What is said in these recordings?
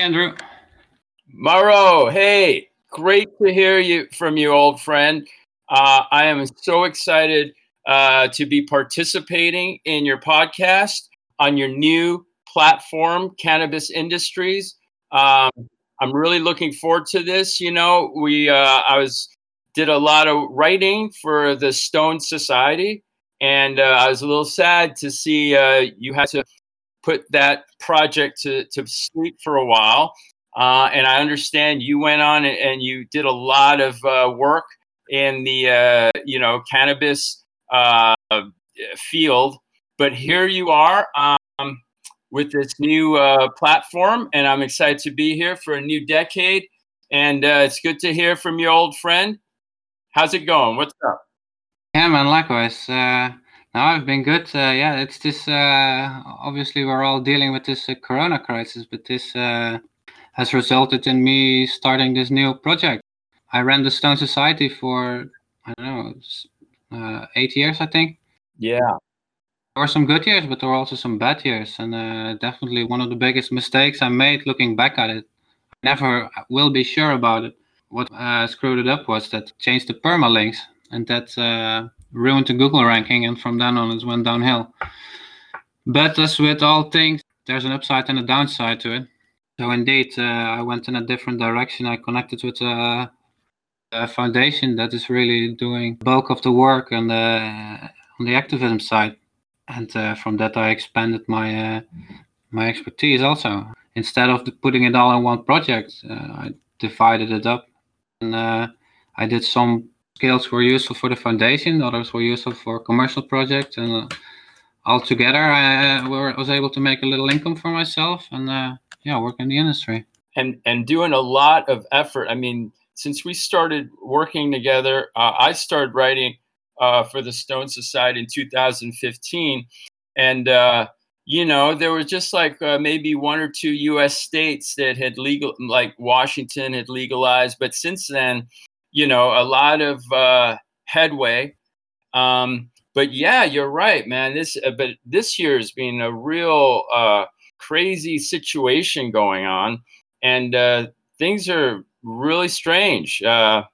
Andrew. Mauro, hey, great to hear you from you, old friend. Uh, I am so excited uh, to be participating in your podcast on your new platform, Cannabis Industries. Um, I'm really looking forward to this. You know, we uh, I was did a lot of writing for the Stone Society, and uh, I was a little sad to see uh, you had to put that project to, to sleep for a while. Uh, and I understand you went on and you did a lot of uh, work in the uh, you know cannabis uh, field, but here you are um, with this new uh, platform, and I'm excited to be here for a new decade. And it's good to hear from your old friend. How's it going? What's up? Yeah, man. Likewise. Now I've been good. Uh, yeah, it's this. Uh, obviously, we're all dealing with this uh, Corona crisis, but this uh, has resulted in me starting this new project. I ran the Stone Society for I don't know uh, eight years, I think. Yeah. There were some good years, but there were also some bad years, and uh, definitely one of the biggest mistakes I made looking back at it. I never will be sure about it. What uh, screwed it up was that changed the permalinks, and that uh, ruined the Google ranking, and from then on it went downhill. But as with all things, there's an upside and a downside to it. So indeed, uh, I went in a different direction. I connected with uh, a foundation that is really doing bulk of the work on the on the activism side, and uh, from that I expanded my uh, my expertise also. Instead of putting it all in one project, uh, I divided it up, and I did some skills were useful for the foundation, others were useful for commercial projects, and uh, altogether I was able to make a little income for myself and yeah, work in the industry. And and doing a lot of effort. I mean, since we started working together, uh, I started writing uh, for the Stone Society in 2015, and uh, you know there was just like uh, maybe one or two U.S. states that had legal, like Washington had legalized, but since then, you know, a lot of uh, headway. Um, but yeah, you're right, man. This uh, but this year has been a real uh, crazy situation going on, and uh, things are really strange. Uh,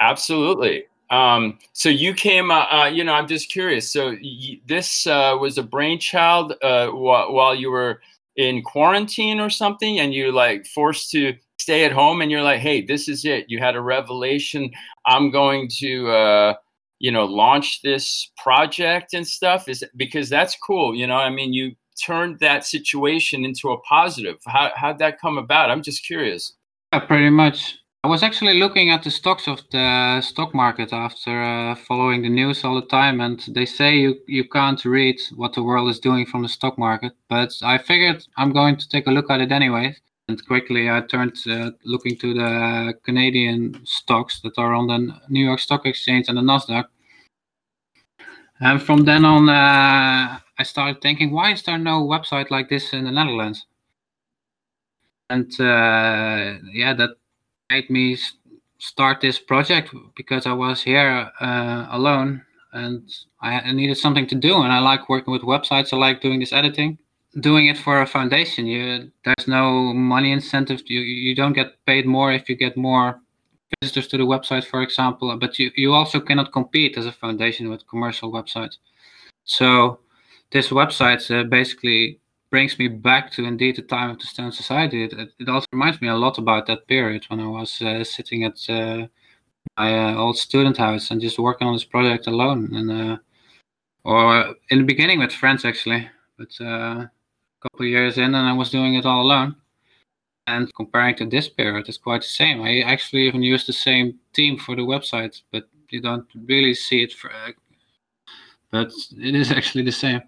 absolutely. Um, so you came, uh, uh, you know, I'm just curious. So y- this uh, was a brainchild uh, wh- while you were in quarantine or something, and you like forced to stay at home, and you're like, hey, this is it. You had a revelation. I'm going to, uh, you know, launch this project and stuff. Is because that's cool. You know, I mean, you turned that situation into a positive. How how'd that come about? I'm just curious. Yeah, pretty much. I was actually looking at the stocks of the stock market after uh, following the news all the time, and they say you, you can't read what the world is doing from the stock market. But I figured I'm going to take a look at it anyway. And quickly I turned uh, looking to the Canadian stocks that are on the New York Stock Exchange and the Nasdaq. And from then on, uh, I started thinking, why is there no website like this in the Netherlands? and uh, yeah, that made me start this project because I was here uh, alone and I needed something to do. And I like working with websites. I like doing this editing. Doing it for a foundation, you there's no money incentive. You you don't get paid more if you get more visitors to the website, for example. But you you also cannot compete as a foundation with commercial websites. So this website uh, basically brings me back to indeed the time of the Stone Society. It, it also reminds me a lot about that period when I was uh, sitting at uh, my uh, old student house and just working on this project alone. And uh, or in the beginning with friends actually, but uh, couple years in, and I was doing it all alone. And comparing to this period, it's quite the same. I actually even use the same team for the website, but you don't really see it. For, uh, but it is actually the same.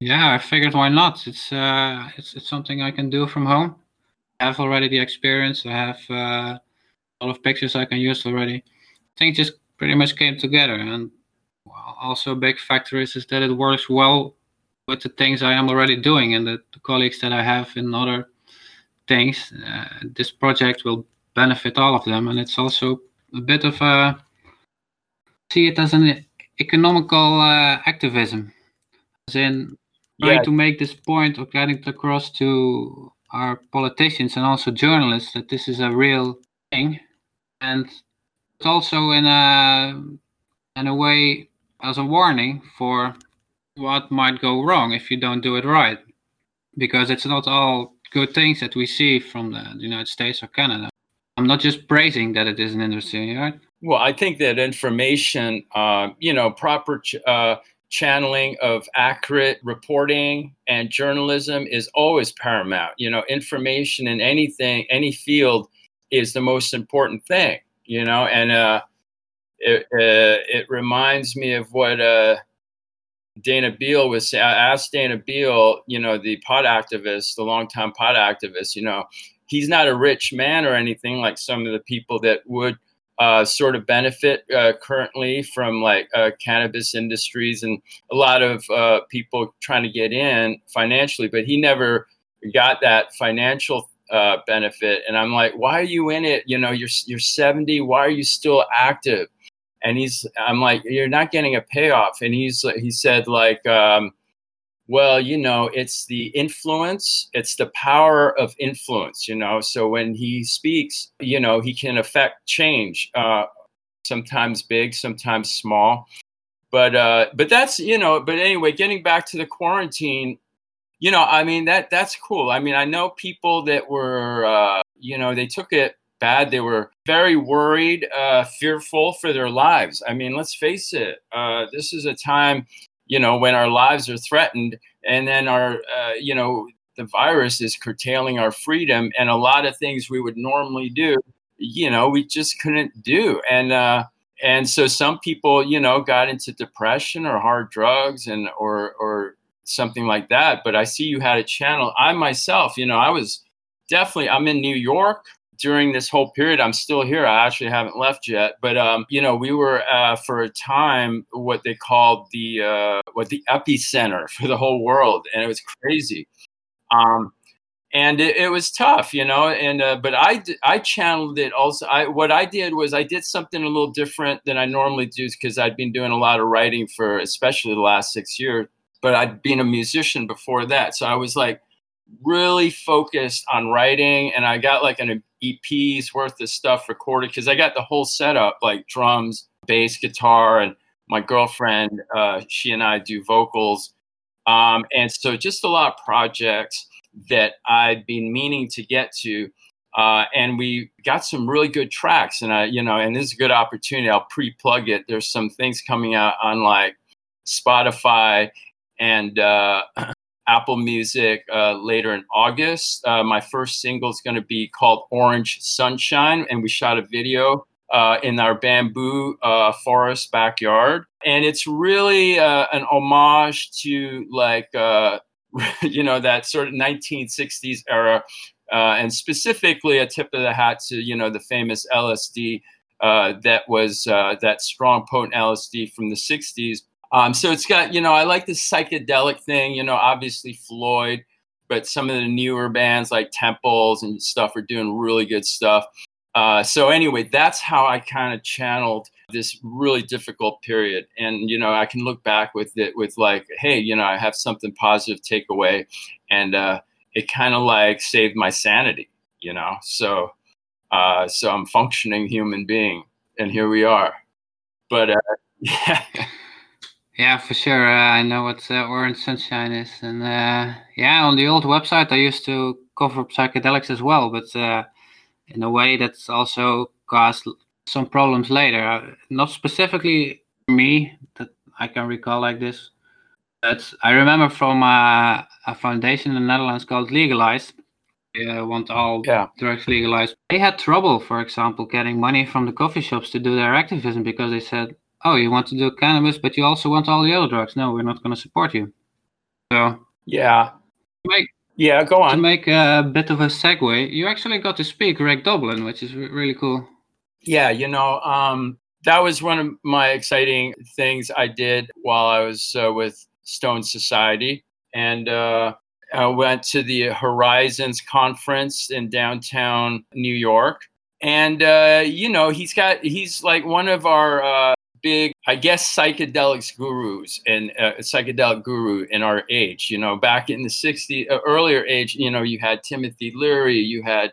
Yeah, I figured why not? It's uh, it's it's something I can do from home. I have already the experience. I have uh, a lot of pictures I can use already. I think just pretty much came together, and also a big factor is, is that it works well with the things I am already doing and the, the colleagues that I have in other things. Uh, this project will benefit all of them, and it's also a bit of a see it as an economical uh, activism, as in trying yeah. to make this point of getting across to our politicians and also journalists that this is a real thing, and it's also in a in a way as a warning for what might go wrong if you don't do it right, because it's not all good things that we see from the United States or Canada. I'm not just praising that it is an industry, right? Well, I think that information, uh, you know, proper ch- uh, channeling of accurate reporting and journalism is always paramount. You know, information in anything, any field is the most important thing, you know, and uh, it, uh, it reminds me of what uh, Dana Beal was. I asked Dana Beal, you know, the pot activist, the longtime pot activist, you know, he's not a rich man or anything like some of the people that would uh, sort of benefit uh, currently from like uh, cannabis industries and a lot of uh, people trying to get in financially, but he never got that financial uh, benefit. And I'm like, why are you in it? You know, you're you're 70. Why are you still active? And he's, I'm like, you're not getting a payoff. And he's, he said like. Um, well, you know, it's the influence, it's the power of influence, you know. So when he speaks, you know, he can affect change, uh, sometimes big, sometimes small. But uh, but that's you know, but anyway, getting back to the quarantine, you know, I mean that that's cool. I mean, I know people that were uh, you know, they took it bad. They were very worried, uh, fearful for their lives. I mean, let's face it, uh, this is a time you know, when our lives are threatened, and then our, uh, you know, the virus is curtailing our freedom, and a lot of things we would normally do, you know, we just couldn't do, and uh, and so some people, you know, got into depression or hard drugs, and or or something like that. But I see you had a channel. I myself, you know, I was definitely. I'm in New York during this whole period, I'm still here. I actually haven't left yet, but um, you know, we were uh, for a time what they called the uh, what the epicenter for the whole world, and it was crazy. Um, and it, it, was tough, you know. And uh, but I I channeled it also. I what I did was I did something a little different than I normally do because I'd been doing a lot of writing for especially the last six years. But I'd been a musician before that, so I was like really focused on writing and I got like an EP's worth of stuff recorded because I got the whole setup like drums, bass, guitar, and my girlfriend, uh, she and I do vocals. Um, and so just a lot of projects that I've been meaning to get to. Uh, and we got some really good tracks and I, you know, and this is a good opportunity. I'll pre-plug it. There's some things coming out on like Spotify and uh, Apple Music uh, later in August. Uh, my first single is going to be called Orange Sunshine, and we shot a video uh, in our bamboo uh, forest backyard. And it's really uh, an homage to like, uh, you know, that sort of 1960s era. and specifically a tip of the hat to, you know, the famous LSD that was that strong, potent LSD from the 60s um, so it's got, you know, I like the psychedelic thing, you know, obviously Floyd, but some of the newer bands like Temples and stuff are doing really good stuff. Uh, so anyway, that's how I kind of channeled this really difficult period. And, you know, I can look back with it with like, hey, you know, I have something positive take away. And uh, it kind of like saved my sanity, you know? So, uh, so I'm functioning human being and here we are. But uh, yeah. Yeah, for sure. Uh, I know what uh, Orange Sunshine is, and uh, yeah, on the old website I used to cover psychedelics as well, but uh, in a way that's also caused some problems later. Uh, not specifically me that I can recall like this, but I remember from uh, a foundation in the Netherlands called Legalize. They want all yeah. drugs legalized. They had trouble, for example, getting money from the coffee shops to do their activism because they said oh, you want to do cannabis, but you also want all the other drugs. No, we're not going to support you. So yeah, make yeah, go on. To make a bit of a segue, you actually got to speak Rick Doblin, which is really cool. Yeah, you know, um, that was one of my exciting things I did while I was uh, with Stone Society, and uh, I went to the Horizons conference in downtown New York. And uh, you know, he's got he's like one of our uh, big, I guess, psychedelics gurus and uh, psychedelic guru in our age. You know, back in the 60s, uh, earlier age, you know, you had Timothy Leary, you had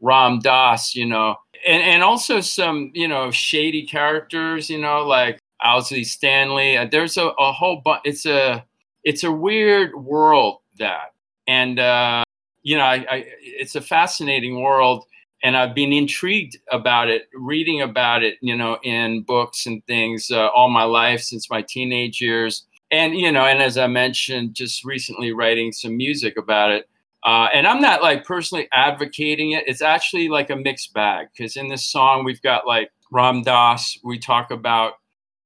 Ram Dass, you know, and, and also some, you know, shady characters, you know, like Owsley Stanley. Uh, there's a, a whole bunch. It's a, it's a weird world that, and, uh, you know, I, I, it's a fascinating world and I've been intrigued about it, reading about it, you know, in books and things uh, all my life since my teenage years. And, you know, and as I mentioned, just recently writing some music about it. Uh, and I'm not like personally advocating it. It's actually like a mixed bag because in this song, we've got like Ram Dass, we talk about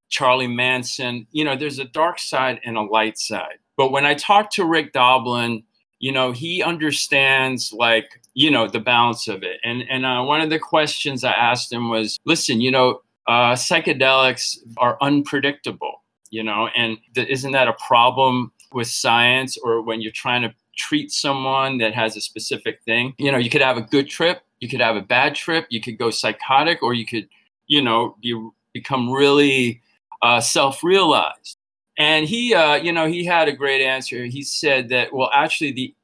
Charlie Manson. You know, there's a dark side and a light side. But when I talk to Rick Doblin, you know, he understands like you know the balance of it. And and uh, one of the questions i asked him was listen you know uh, psychedelics are unpredictable you know and th- isn't that a problem with science or when you're trying to treat someone that has a specific thing? You know you could have a good trip you could have a bad trip you could go psychotic or you could you know be, become really uh, self-realized. And he uh, you know he had a great answer. He said that well actually the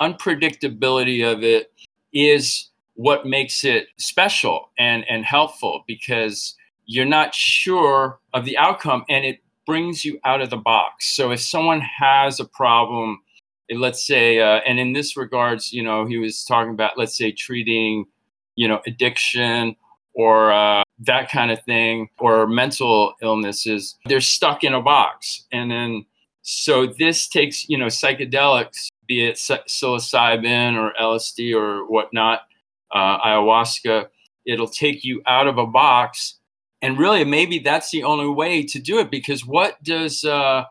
unpredictability of it is what makes it special and, and helpful because you're not sure of the outcome and it brings you out of the box. So if someone has a problem, eh, let's say, uh, and in this regards, you know, he was talking about, let's say, treating, you know, addiction or uh, that kind of thing or mental illnesses, they're stuck in a box. And then, so this takes, you know, psychedelics be it psilocybin or LSD or whatnot, uh, ayahuasca, it'll take you out of a box. And really, maybe that's the only way to do it because what does uh,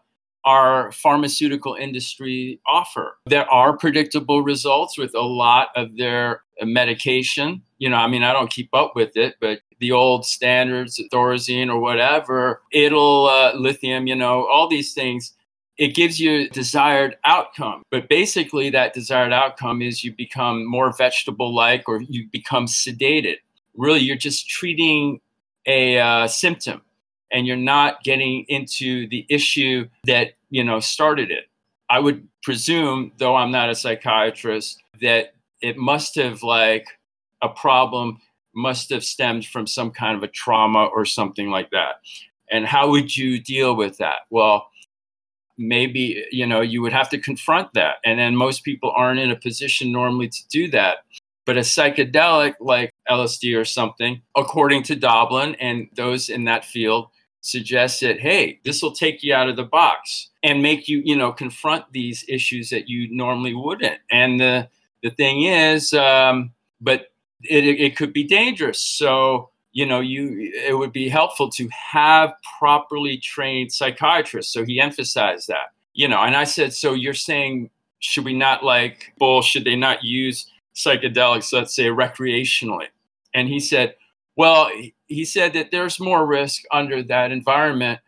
our pharmaceutical industry offer? There are predictable results with a lot of their medication. You know, I mean, I don't keep up with it, but the old standards, Thorazine or whatever, it'll, uh, lithium, you know, all these things it gives you desired outcome. But basically, that desired outcome is you become more vegetable like or you become sedated. Really, you're just treating a uh, symptom and you're not getting into the issue that you know started it i would presume though i'm not a psychiatrist that it must have like a problem must have stemmed from some kind of a trauma or something like that and how would you deal with that well maybe you know you would have to confront that. And then most people aren't in a position normally to do that. But a psychedelic like lsd or something according to doblin and those in that field suggests that hey this will take you out of the box and make you you know confront these issues that you normally wouldn't. And the the thing is um, but it, it could be dangerous. So you know you it would be helpful to have properly trained psychiatrists. So he emphasized that you know and i said so you're saying should we not like well should they not use psychedelics let's say recreationally? And he said well he said that there's more risk under that environment.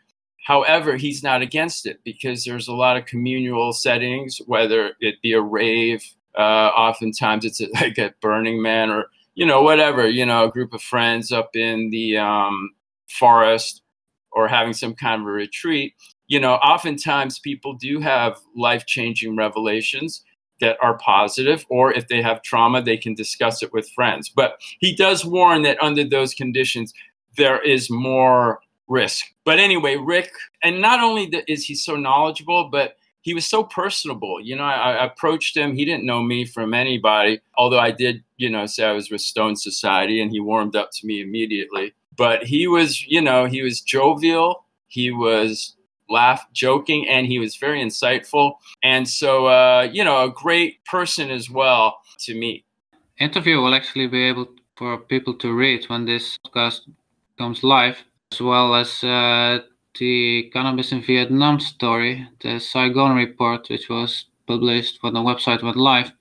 However he's not against it because there's a lot of communal settings whether it be a rave uh, oftentimes it's like a burning man or you know, whatever, you know, a group of friends up in the um, forest or having some kind of a retreat, you know, oftentimes people do have life changing revelations that are positive, or if they have trauma, they can discuss it with friends. But he does warn that under those conditions, there is more risk. But anyway, Rick, and not only is he so knowledgeable, but he was so personable. You know, I, I, approached him. He didn't know me from anybody, although I did, you know, say I was with Stone Society, and he warmed up to me immediately. But he was, you know, he was jovial. He was laugh, joking, and he was very insightful. And so, uh, you know, a great person as well to meet. Interview will actually be able for people to read when this podcast comes live, as well as uh, the cannabis in Vietnam story, the Saigon report, which was published when the website went live.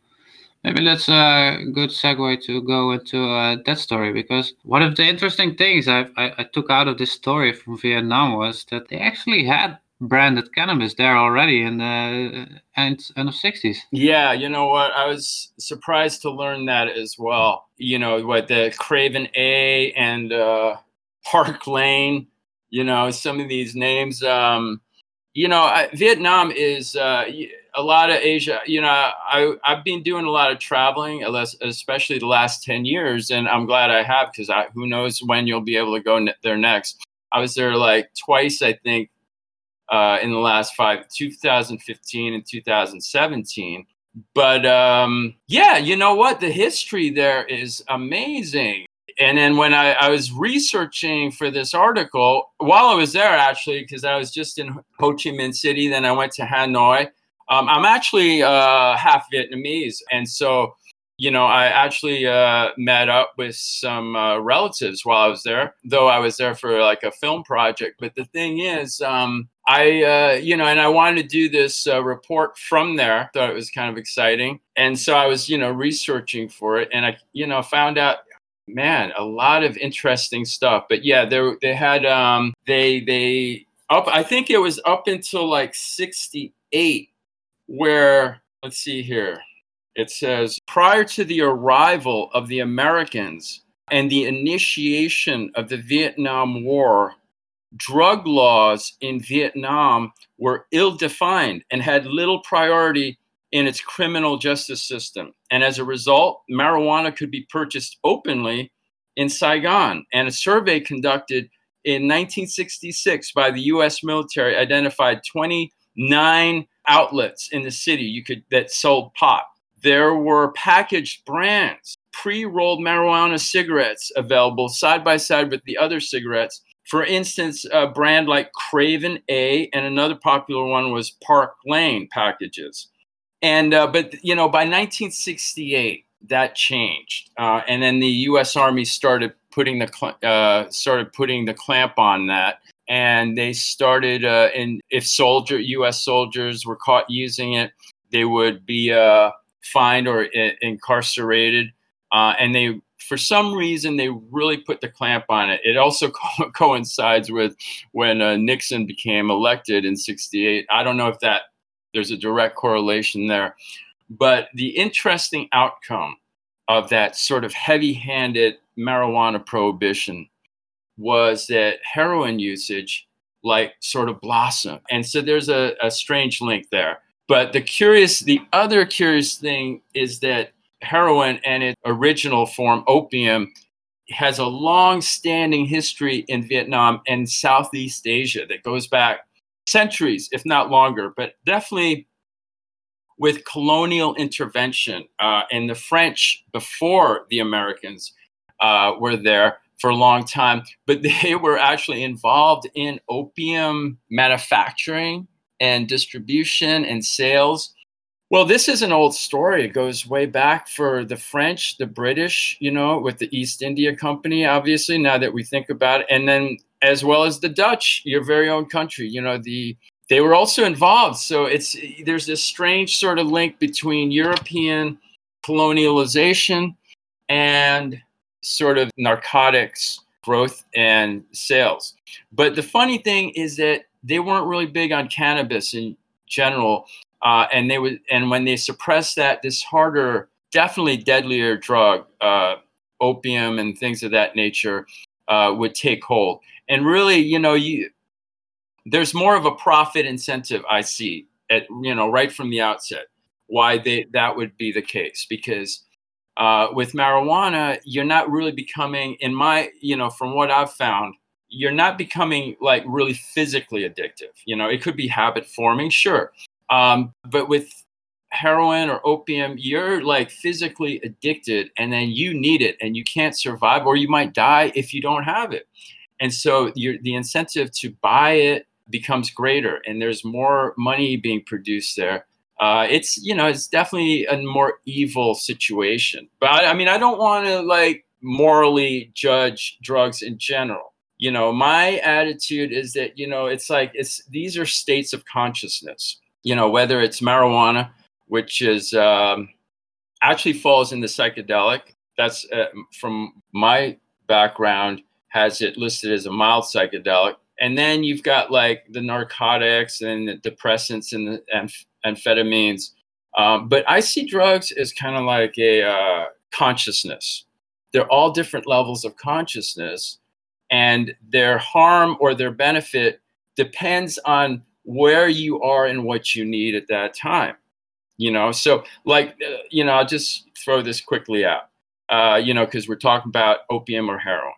Maybe that's a good segue to go into uh, that story because one of the interesting things I, I, I took out of this story from Vietnam was that they actually had branded cannabis there already in the end, end of 60s. Yeah, you know what? I was surprised to learn that as well. You know, what the Craven A and uh, Park Lane You know, some of these names. Um, you know, I, Vietnam is uh, a lot of Asia. You know, I I've been doing a lot of traveling, especially the last ten years, and I'm glad I have because who knows when you'll be able to go there next. I was there like twice, I think, uh, in the last five, 2015 and 2017. But um, yeah, you know what? The history there is amazing. And then when I, I was researching for this article, while I was there, actually, because I was just in Ho Chi Minh City, then I went to Hanoi. Um, I'm actually uh, half Vietnamese. And so you know, I actually uh, met up with some uh, relatives while I was there, though I was there for like a film project. But the thing is, um, I, uh, you know, and I wanted to do this uh, report from there. Thought it was kind of exciting, and so I was, you know, researching for it, and I, you know, found out, man, a lot of interesting stuff. But yeah, they they had um, they they up. I think it was up until like sixty eight, where let's see here it says prior to the arrival of the Americans and the initiation of the Vietnam War, drug laws in Vietnam were ill defined and had little priority in its criminal justice system. And as a result, marijuana could be purchased openly in Saigon. And a survey conducted in 1966 by the US military identified 29 outlets in the city you could that sold pot there were packaged brands, pre rolled marijuana cigarettes available side by side with the other cigarettes. For instance, a brand like Craven A and another popular one was Park Lane packages. And, uh, but, you know, by 1968, that changed. Uh, and then the U.S. Army started putting the, cl- uh, started putting the clamp on that and they started uh, and if soldier U.S. soldiers were caught using it, they would be uh, fined or I- incarcerated. Uh, and they, for some reason, they really put the clamp on it. It also co- coincides with when Nixon became elected in 68. I don't know if that there's a direct correlation there. But the interesting outcome of that sort of heavy handed marijuana prohibition was that heroin usage like sort of blossomed. And so there's a, a strange link there. But the curious, the other curious thing is that heroin and its original form, opium, has a long standing history in Vietnam and Southeast Asia that goes back centuries, if not longer, but definitely with colonial intervention. Uh, and the French, before the Americans, uh, were there for a long time, but they were actually involved in opium manufacturing and distribution and sales. Well, this is an old story. It goes way back for the French, the British, you know, with the East India Company, obviously, now that we think about it. And then as well as the Dutch, your very own country, you know, the they were also involved. So it's there's this strange sort of link between European colonialization and sort of narcotics growth and sales. But the funny thing is that they weren't really big on cannabis in general, uh, and they would and when they suppressed that, this harder, definitely deadlier drug, uh, opium and things of that nature, uh, would take hold. And really, you know, you there's more of a profit incentive I see at you know right from the outset why they that would be the case because uh, with marijuana you're not really becoming in my you know from what I've found you're not becoming like really physically addictive. You know, it could be habit forming, sure. Um, but with heroin or opium, you're like physically addicted and then you need it and you can't survive or you might die if you don't have it. And so the incentive to buy it becomes greater and there's more money being produced there. Uh, it's, you know, it's definitely a more evil situation. But I, mean, I don't want to like morally judge drugs in general you know my attitude is that you know it's like it's these are states of consciousness you know whether it's marijuana which is um, actually falls in the psychedelic that's uh, from my background has it listed as a mild psychedelic. And then you've got like the narcotics and the depressants and the amph- amphetamines. Um, but i see drugs as kind of like a uh, consciousness. They're all different levels of consciousness and their harm or their benefit depends on where you are and what you need at that time. You know, so like, uh, you know, I'll just throw this quickly out, uh, you know, because we're talking about opium or heroin,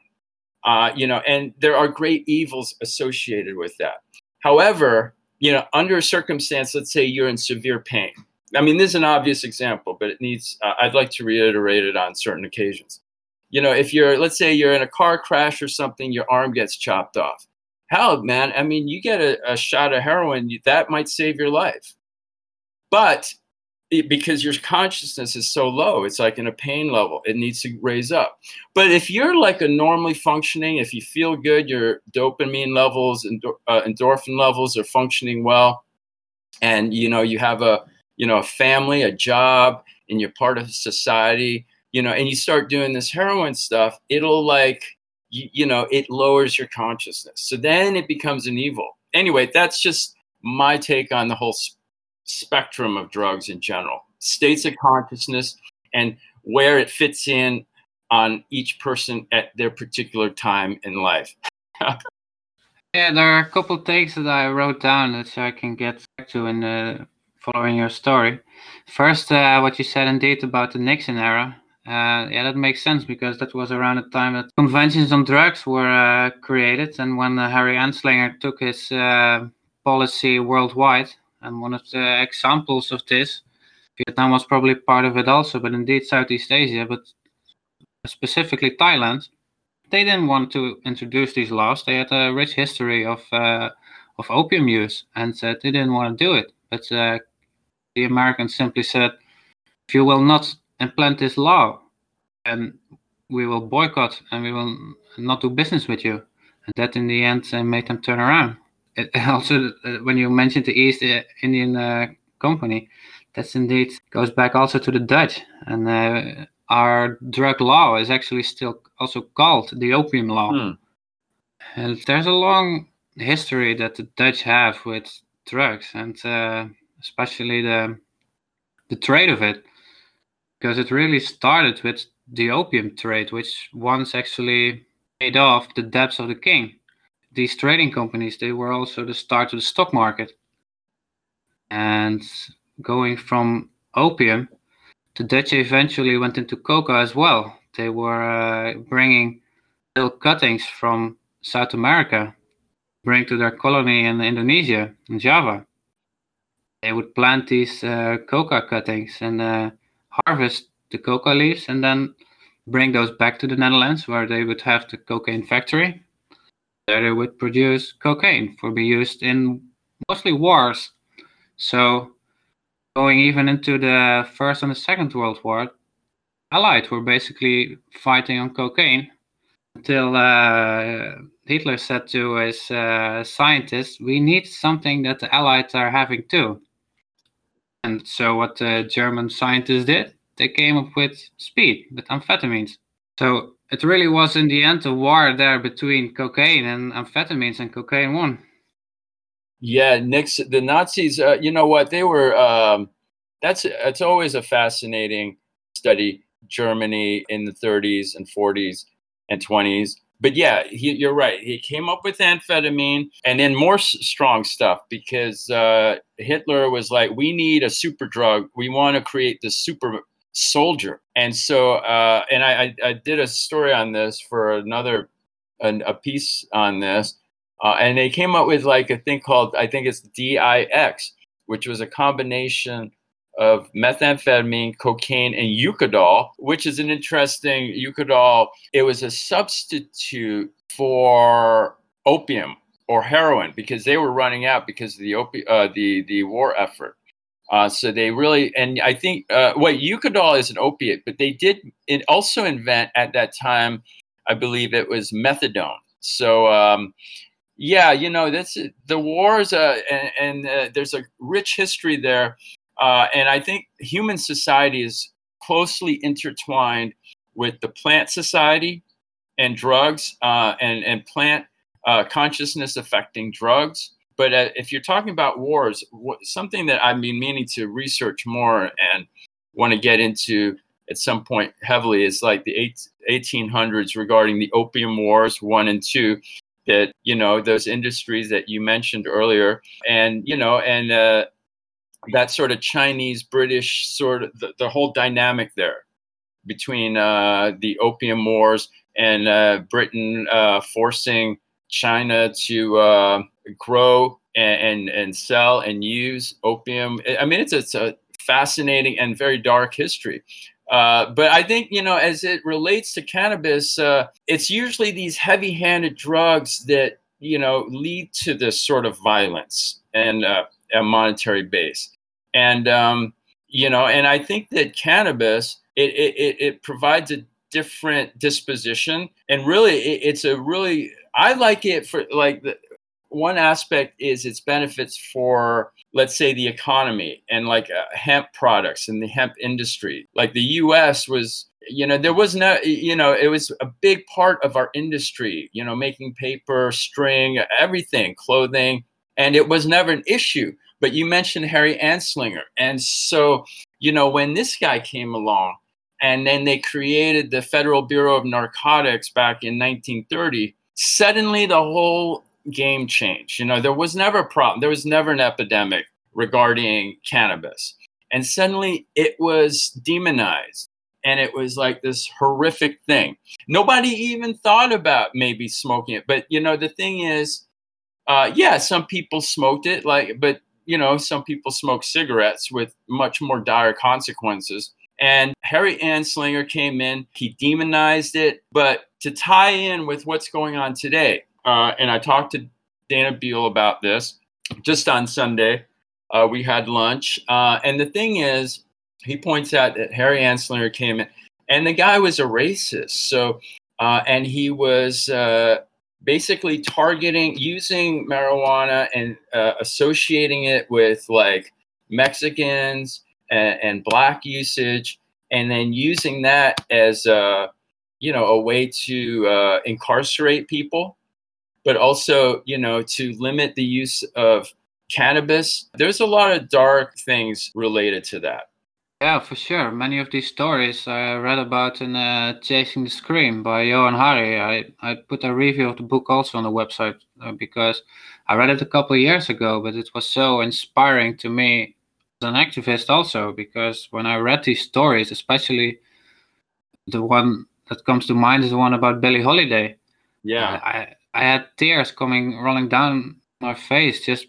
uh, you know, and there are great evils associated with that. However, you know, under a circumstance, let's say you're in severe pain. I mean, this is an obvious example, but it needs, uh, I'd like to reiterate it on certain occasions. You know, if you're, let's say you're in a car crash or something, your arm gets chopped off. Hell, man, I mean, you get a, a shot of heroin, that might save your life. But because your consciousness is so low, it's like in a pain level, it needs to raise up. But if you're like a normally functioning, if you feel good, your dopamine levels and uh, endorphin levels are functioning well, and you know you have a you know a family, a job, and you're part of society, you know, and you start doing this heroin stuff, it'll like you, you know it lowers your consciousness. So then it becomes an evil. Anyway, that's just my take on the whole. Sp- spectrum of drugs in general, states of consciousness, and where it fits in on each person at their particular time in life. yeah, there are a couple takes that I wrote down that I can get back to in following your story. First, uh, what you said indeed about the Nixon era. Uh, yeah, that makes sense because that was around the time that conventions on drugs were uh, created, and when uh, Harry Anslinger took his uh, policy worldwide, and one of the examples of this, Vietnam was probably part of it also, but indeed Southeast Asia, but specifically Thailand, they didn't want to introduce these laws. They had a rich history of uh, of opium use, and said they didn't want to do it. But uh, the Americans simply said, "If you will not implement this law, then we will boycott and we will not do business with you." And that, in the end, uh, made them turn around it also uh, when you mentioned the East uh, Indian uh, Company, that's indeed goes back also to the Dutch, and uh, our drug law is actually still also called the Opium Law. Hmm. And there's a long history that the Dutch have with drugs, and uh, especially the the trade of it, because it really started with the opium trade, which once actually paid off the debts of the king these trading companies they were also the start of the stock market. And going from opium the dutch eventually went into coca as well. They were uh, bringing little cuttings from south america bring to their colony in indonesia in java. They would plant these uh, coca cuttings and uh, harvest the coca leaves and then bring those back to the netherlands where they would have the cocaine factory there it would produce cocaine for be used in mostly wars. So going even into the First and the Second World War, Allied were basically fighting on cocaine until uh, Hitler said to his uh, scientists, "We need something that the Allies are having too." And so what the German scientists did, they came up with speed, with amphetamines. So it really was in the end a war there between cocaine and amphetamines, and cocaine won. Yeah, Nixon, the Nazis. Uh, you know what? They were. Um, that's it's always a fascinating study. Germany in the 30s and 40s and 20s. But yeah, he, you're right. He came up with amphetamine and then more s- strong stuff because uh, Hitler was like, we need a super drug. We want to create the super soldier. And so, uh, and I, I, did a story on this for another, an, a piece on this. Uh, and they came up with like a thing called, I think it's DIX, which was a combination of methamphetamine, cocaine, and Eukodal, which is an interesting Eukodal. It was a substitute for opium or heroin because they were running out because of the opi- uh, the the war effort. Uh, so they really, and I think uh, what Eukodal is an opiate, but they did also invent at that time, I believe it was methadone. So um, yeah, you know, that's the wars, uh, and, and uh, there's a rich history there, uh, and I think human society is closely intertwined with the plant society and drugs, uh, and and plant consciousness affecting drugs. But uh, if you're talking about wars, something that I've been meaning to research more and want to get into at some point heavily is like the eight, 1800s regarding the opium wars one and two that you know those industries that you mentioned earlier. And you know and uh, that sort of chinese british sort of the, the whole dynamic there between uh, the opium wars and uh, britain uh, forcing china to uh, grow and, and, and sell and use opium i mean it's, it's a fascinating and very dark history uh, but I think, you know, as it relates to cannabis, uh, it's usually these heavy handed drugs that, you know, lead to this sort of violence and uh, a monetary base. And, um, you know, and I think that cannabis, it, it, it provides a different disposition. And really, it, it's a really, I like it for like the, one aspect is its benefits for let's say the economy and like uh, hemp products and the hemp industry. Like the us was you know there was no you know it was a big part of our industry you know making paper string everything clothing and it was never an issue. But you mentioned harry anslinger. And so you know when this guy came along and then they created the federal bureau of narcotics back in 1930 suddenly the whole game change. You know, there was never a problem. There was never an epidemic regarding cannabis. And suddenly it was demonized. And it was like this horrific thing. Nobody even thought about maybe smoking it. But, you know, the thing is, uh, yeah, some people smoked it, like, but, you know, some people smoke cigarettes with much more dire consequences. And Harry Anslinger came in, he demonized it. But to tie in with what's going on today, uh, and I talked to Dana Beal about this just on Sunday. Uh, we had lunch, uh, and the thing is, he points out that Harry Anslinger came in, and the guy was a racist. So, uh, and he was uh, basically targeting, using marijuana and uh, associating it with like Mexicans and, and black usage, and then using that as a you know a way to incarcerate people but also, you know, to limit the use of cannabis. There's a lot of dark things related to that. Yeah, for sure. Many of these stories I read about in uh, Chasing the Scream by Johan Hari. I, I put a review of the book also on the website uh, because I read it a couple of years ago, but it was so inspiring to me as an activist also because when I read these stories, especially the one that comes to mind is the one about Billie Holiday. Yeah. I, I had tears coming rolling down my face just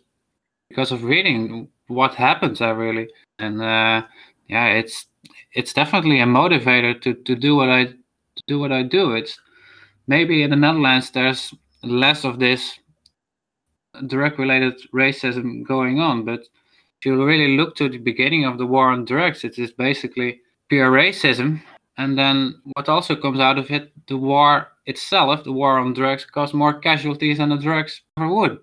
because of reading what happens there really. And uh, yeah, it's it's definitely a motivator to, to do what I do what I do. It's maybe in the Netherlands there's less of this drug related racism going on, but if you really look to the beginning of the war on drugs, it is basically pure racism. And then what also comes out of it, the war itself, the war on drugs, caused more casualties than the drugs ever would.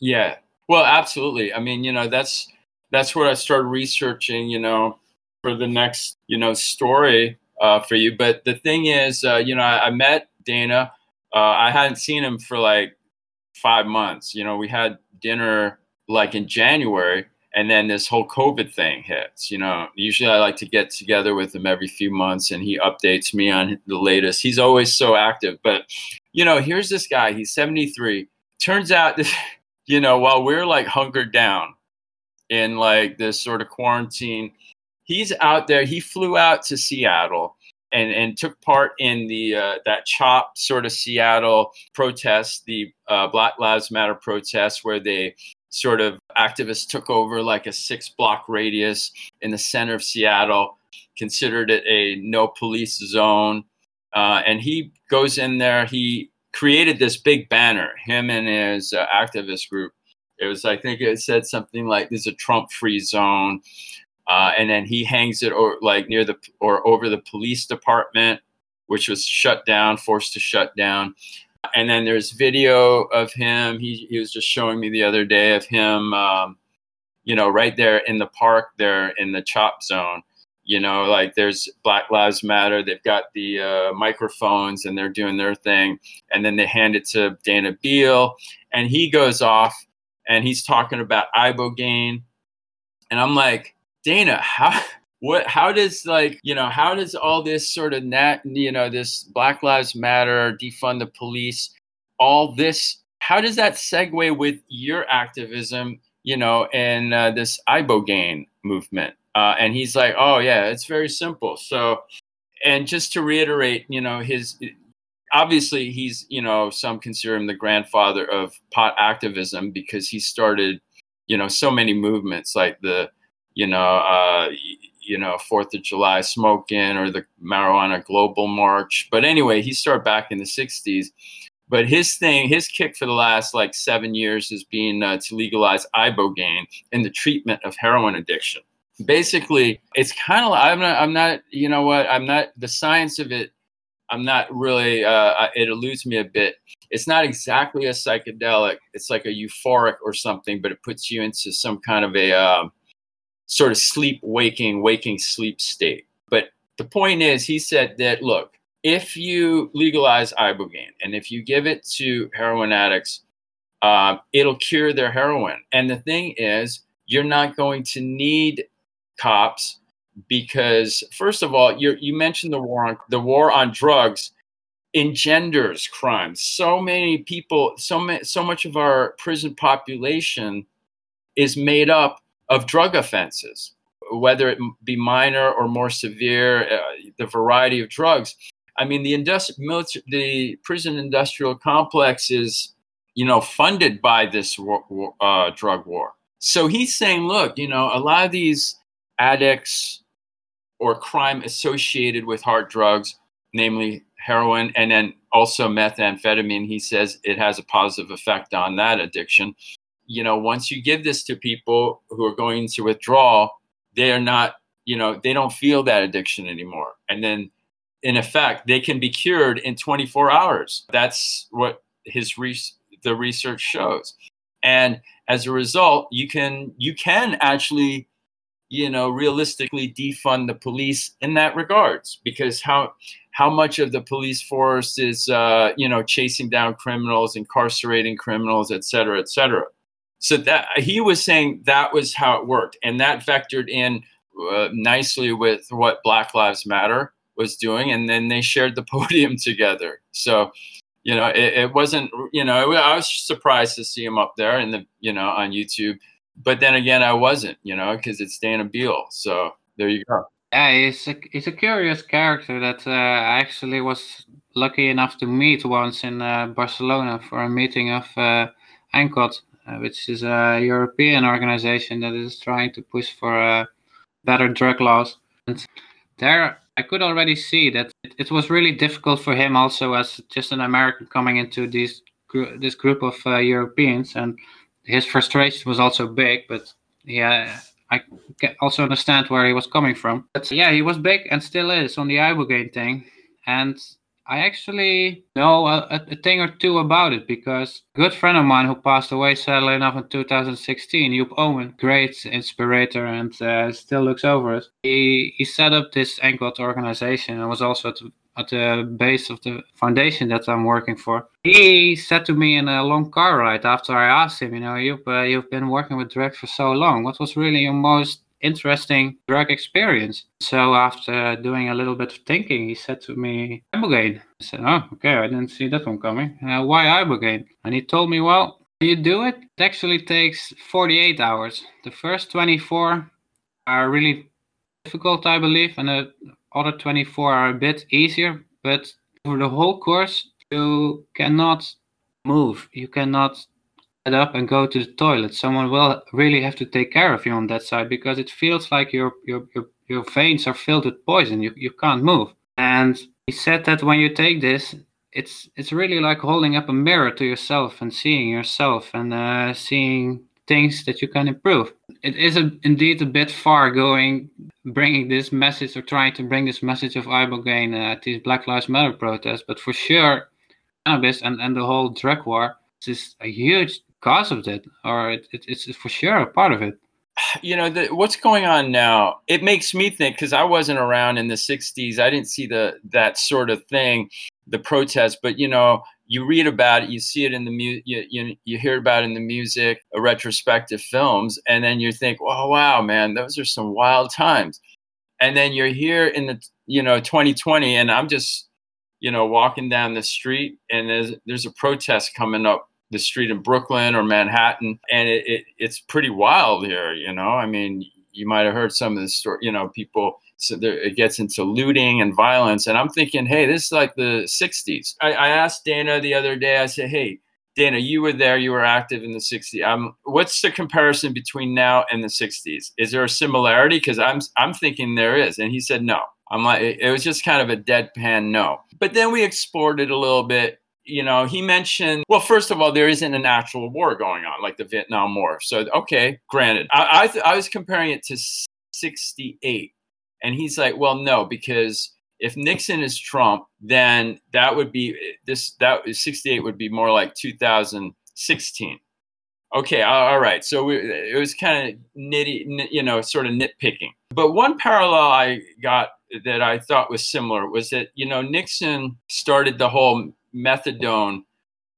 Yeah, well, absolutely. I mean, you know, that's that's what I started researching. You know, for the next you know story uh, for you. But the thing is, uh, you know, I, I met Dana. Uh, I hadn't seen him for like five months. You know, we had dinner like in January, and then this whole COVID thing hits. You know, usually I like to get together with him every few months, and he updates me on the latest. He's always so active, but you know, here's this guy. He's 73. Turns out, you know, while we're like hunkered down in like this sort of quarantine, he's out there. He flew out to Seattle. And, and took part in the uh, that chop sort of Seattle protest, the uh, Black Lives Matter protest, where they sort of activists took over like a six block radius in the center of Seattle, considered it a no police zone. Uh, and he goes in there, he created this big banner, him and his uh, activist group. It was, I think it said something like, "This is a Trump-free zone," uh, and then he hangs it or like near the or over the police department, which was shut down, forced to shut down. And then there's video of him. He, he was just showing me the other day of him, um, you know, right there in the park there in the chop zone. You know, like there's Black Lives Matter. They've got the uh, microphones and they're doing their thing. And then they hand it to Dana Beal and he goes off and he's talking about ibogaine. And I'm like, Dana, how, what how does like you know how does all this sort of nat you know this black lives matter defund the police all this how does that segue with your activism you know and uh, this ibogaine movement? Uh, and he's like oh yeah it's very simple. So and just to reiterate you know his obviously he's you know some consider him the grandfather of pot activism because he started you know so many movements like the you know uh, you know Fourth of July smoking or the marijuana global march. But anyway, he started back in the '60s. But his thing, his kick for the last like seven years has been uh, to legalize ibogaine in the treatment of heroin addiction. Basically, it's kind of I'm not I'm not you know what I'm not the science of it. I'm not really. Uh, it eludes me a bit. It's not exactly a psychedelic. It's like a euphoric or something, but it puts you into some kind of a uh, sort of sleep waking, waking sleep state. But the point is, he said that look, if you legalize ibogaine and if you give it to heroin addicts, uh, it'll cure their heroin. And the thing is, you're not going to need cops because, first of all, you you mentioned the war on the war on drugs engenders crime. So many people, so many, so much of our prison population is made up of drug offenses, whether it be minor or more severe, uh, the variety of drugs. I mean, the industri- the prison industrial complex is, you know, funded by this war, uh, drug war. So he's saying, look, you know, a lot of these addicts or crime associated with hard drugs, namely heroin and then also methamphetamine, he says it has a positive effect on that addiction you know, once you give this to people who are going to withdraw, they are not, you know, they don't feel that addiction anymore. And then in effect, they can be cured in 24 hours. That's what his re- the research shows. And as a result, you can you can actually, you know, realistically defund the police in that regards because how how much of the police force is uh, you know chasing down criminals, incarcerating criminals, et cetera, et cetera so that he was saying that was how it worked and that vectored in uh, nicely with what black lives matter was doing and then they shared the podium together. So you know it, it wasn't you know i was surprised to see him up there in the you know on youtube but then again i wasn't you know because it's dana beal so there you go. Yeah he's a, he's a curious character that uh, i actually was lucky enough to meet once in uh, barcelona for a meeting of uh, which is a European organization that is trying to push for uh, better drug laws. And there, I could already see that it, it, was really difficult for him, also as just an American coming into these this group of uh, Europeans, and his frustration was also big. But yeah, I also understand where he was coming from. But yeah, he was big and still is on the Ibogaine thing, and I actually know a, a, thing or two about it because a good friend of mine who passed away sadly enough in 2016, Joep Oomen, great inspirator and uh, still looks over it. He he set up this ENCOD organization and was also at the, at the base of the foundation that I'm working for. He said to me in a long car ride after I asked him, you know, you've uh, you've been working with drugs for so long. What was really your most interesting drug experience. So after doing a little bit of thinking, he said to me, Ibogaine. I said, oh, okay, I didn't see that one coming. Uh, why Ibogaine? And he told me, well, you do it, it actually takes 48 hours. The first 24 are really difficult, I believe, and the other 24 are a bit easier. But for the whole course, you cannot move. You cannot up and go to the toilet. Someone will really have to take care of you on that side because it feels like your your your, your veins are filled with poison. You you can't move. And he said that when you take this, it's it's really like holding up a mirror to yourself and seeing yourself and uh, seeing things that you can improve. It is a, indeed a bit far going, bringing this message or trying to bring this message of ibogaine uh, to Black Lives Matter protests, but for sure, cannabis and, and the whole drug war is a huge cause of that, or it, it, it's for sure a part of it. You know, the, what's going on now? It makes me think because I wasn't around in the '60s. I didn't see the that sort of thing, the protest. But you know, you read about it, you see it in the mu- you, you, you hear about it in the music, uh, retrospective films, and then you think, "Oh wow, man, those are some wild times." and then you're here in the you know 2020 and i'm just you know walking down the street and there's there's a protest coming up the street in brooklyn or manhattan and it, it it's pretty wild here you know i mean you might have heard some of the story you know people so there, it gets into looting and violence and i'm thinking hey this is like the 60s I, I asked dana the other day i said hey Dana, you were there. You were active in the 60s. Um, what's the comparison between now and the 60s? Is there a similarity? Because I'm I'm thinking there is, and he said no. I'm like it was just kind of a deadpan no. But then we explored it a little bit. You know, he mentioned well, first of all, there isn't an actual war going on like the Vietnam War. So okay, granted, I I, th- I was comparing it to 68, and he's like, well, no, because if Nixon is Trump, then that would be this that 68 would be more like 2016. Okay, all right. So we, it was kind of nitty, you know, sort of nitpicking. But one parallel I got that I thought was similar was that you know Nixon started the whole methadone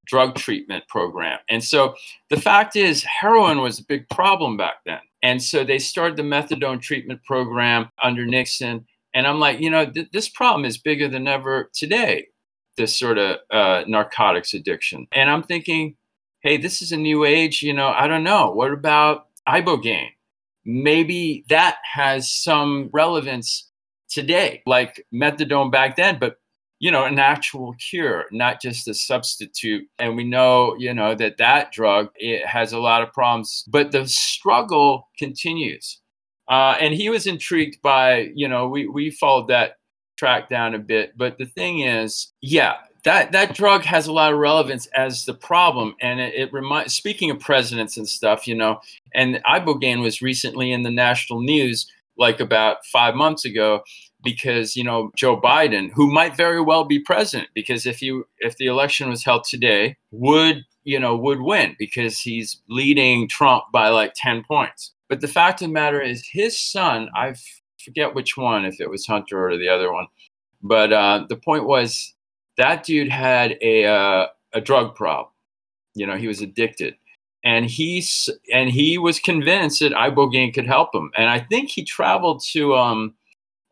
drug treatment program, and so the fact is heroin was a big problem back then, and so they started the methadone treatment program under Nixon and I'm like, you know, th- this problem is bigger than ever today, this sort of uh, narcotics addiction. And I'm thinking, hey, this is a new age. You know, I don't know. What about ibogaine? Maybe that has some relevance today, like methadone back then, but you know, an actual cure, not just a substitute. And we know, you know, that that drug it has a lot of problems, but the struggle continues. Uh, and he was intrigued by, you know, we, we followed that track down a bit. But the thing is, yeah, that, that drug has a lot of relevance as the problem. And it, it reminds, speaking of presidents and stuff, you know, and Ibogaine was recently in the national news like about five months ago because you know Joe Biden, who might very well be president, because if you if the election was held today, would you know would win because he's leading Trump by like ten points. But the fact of the matter is, his son, I forget which one, if it was Hunter or the other one, but uh, the point was that dude had a uh, a drug problem. You know, he was addicted, and he's and he was convinced that ibogaine could help him. And I think he traveled to um,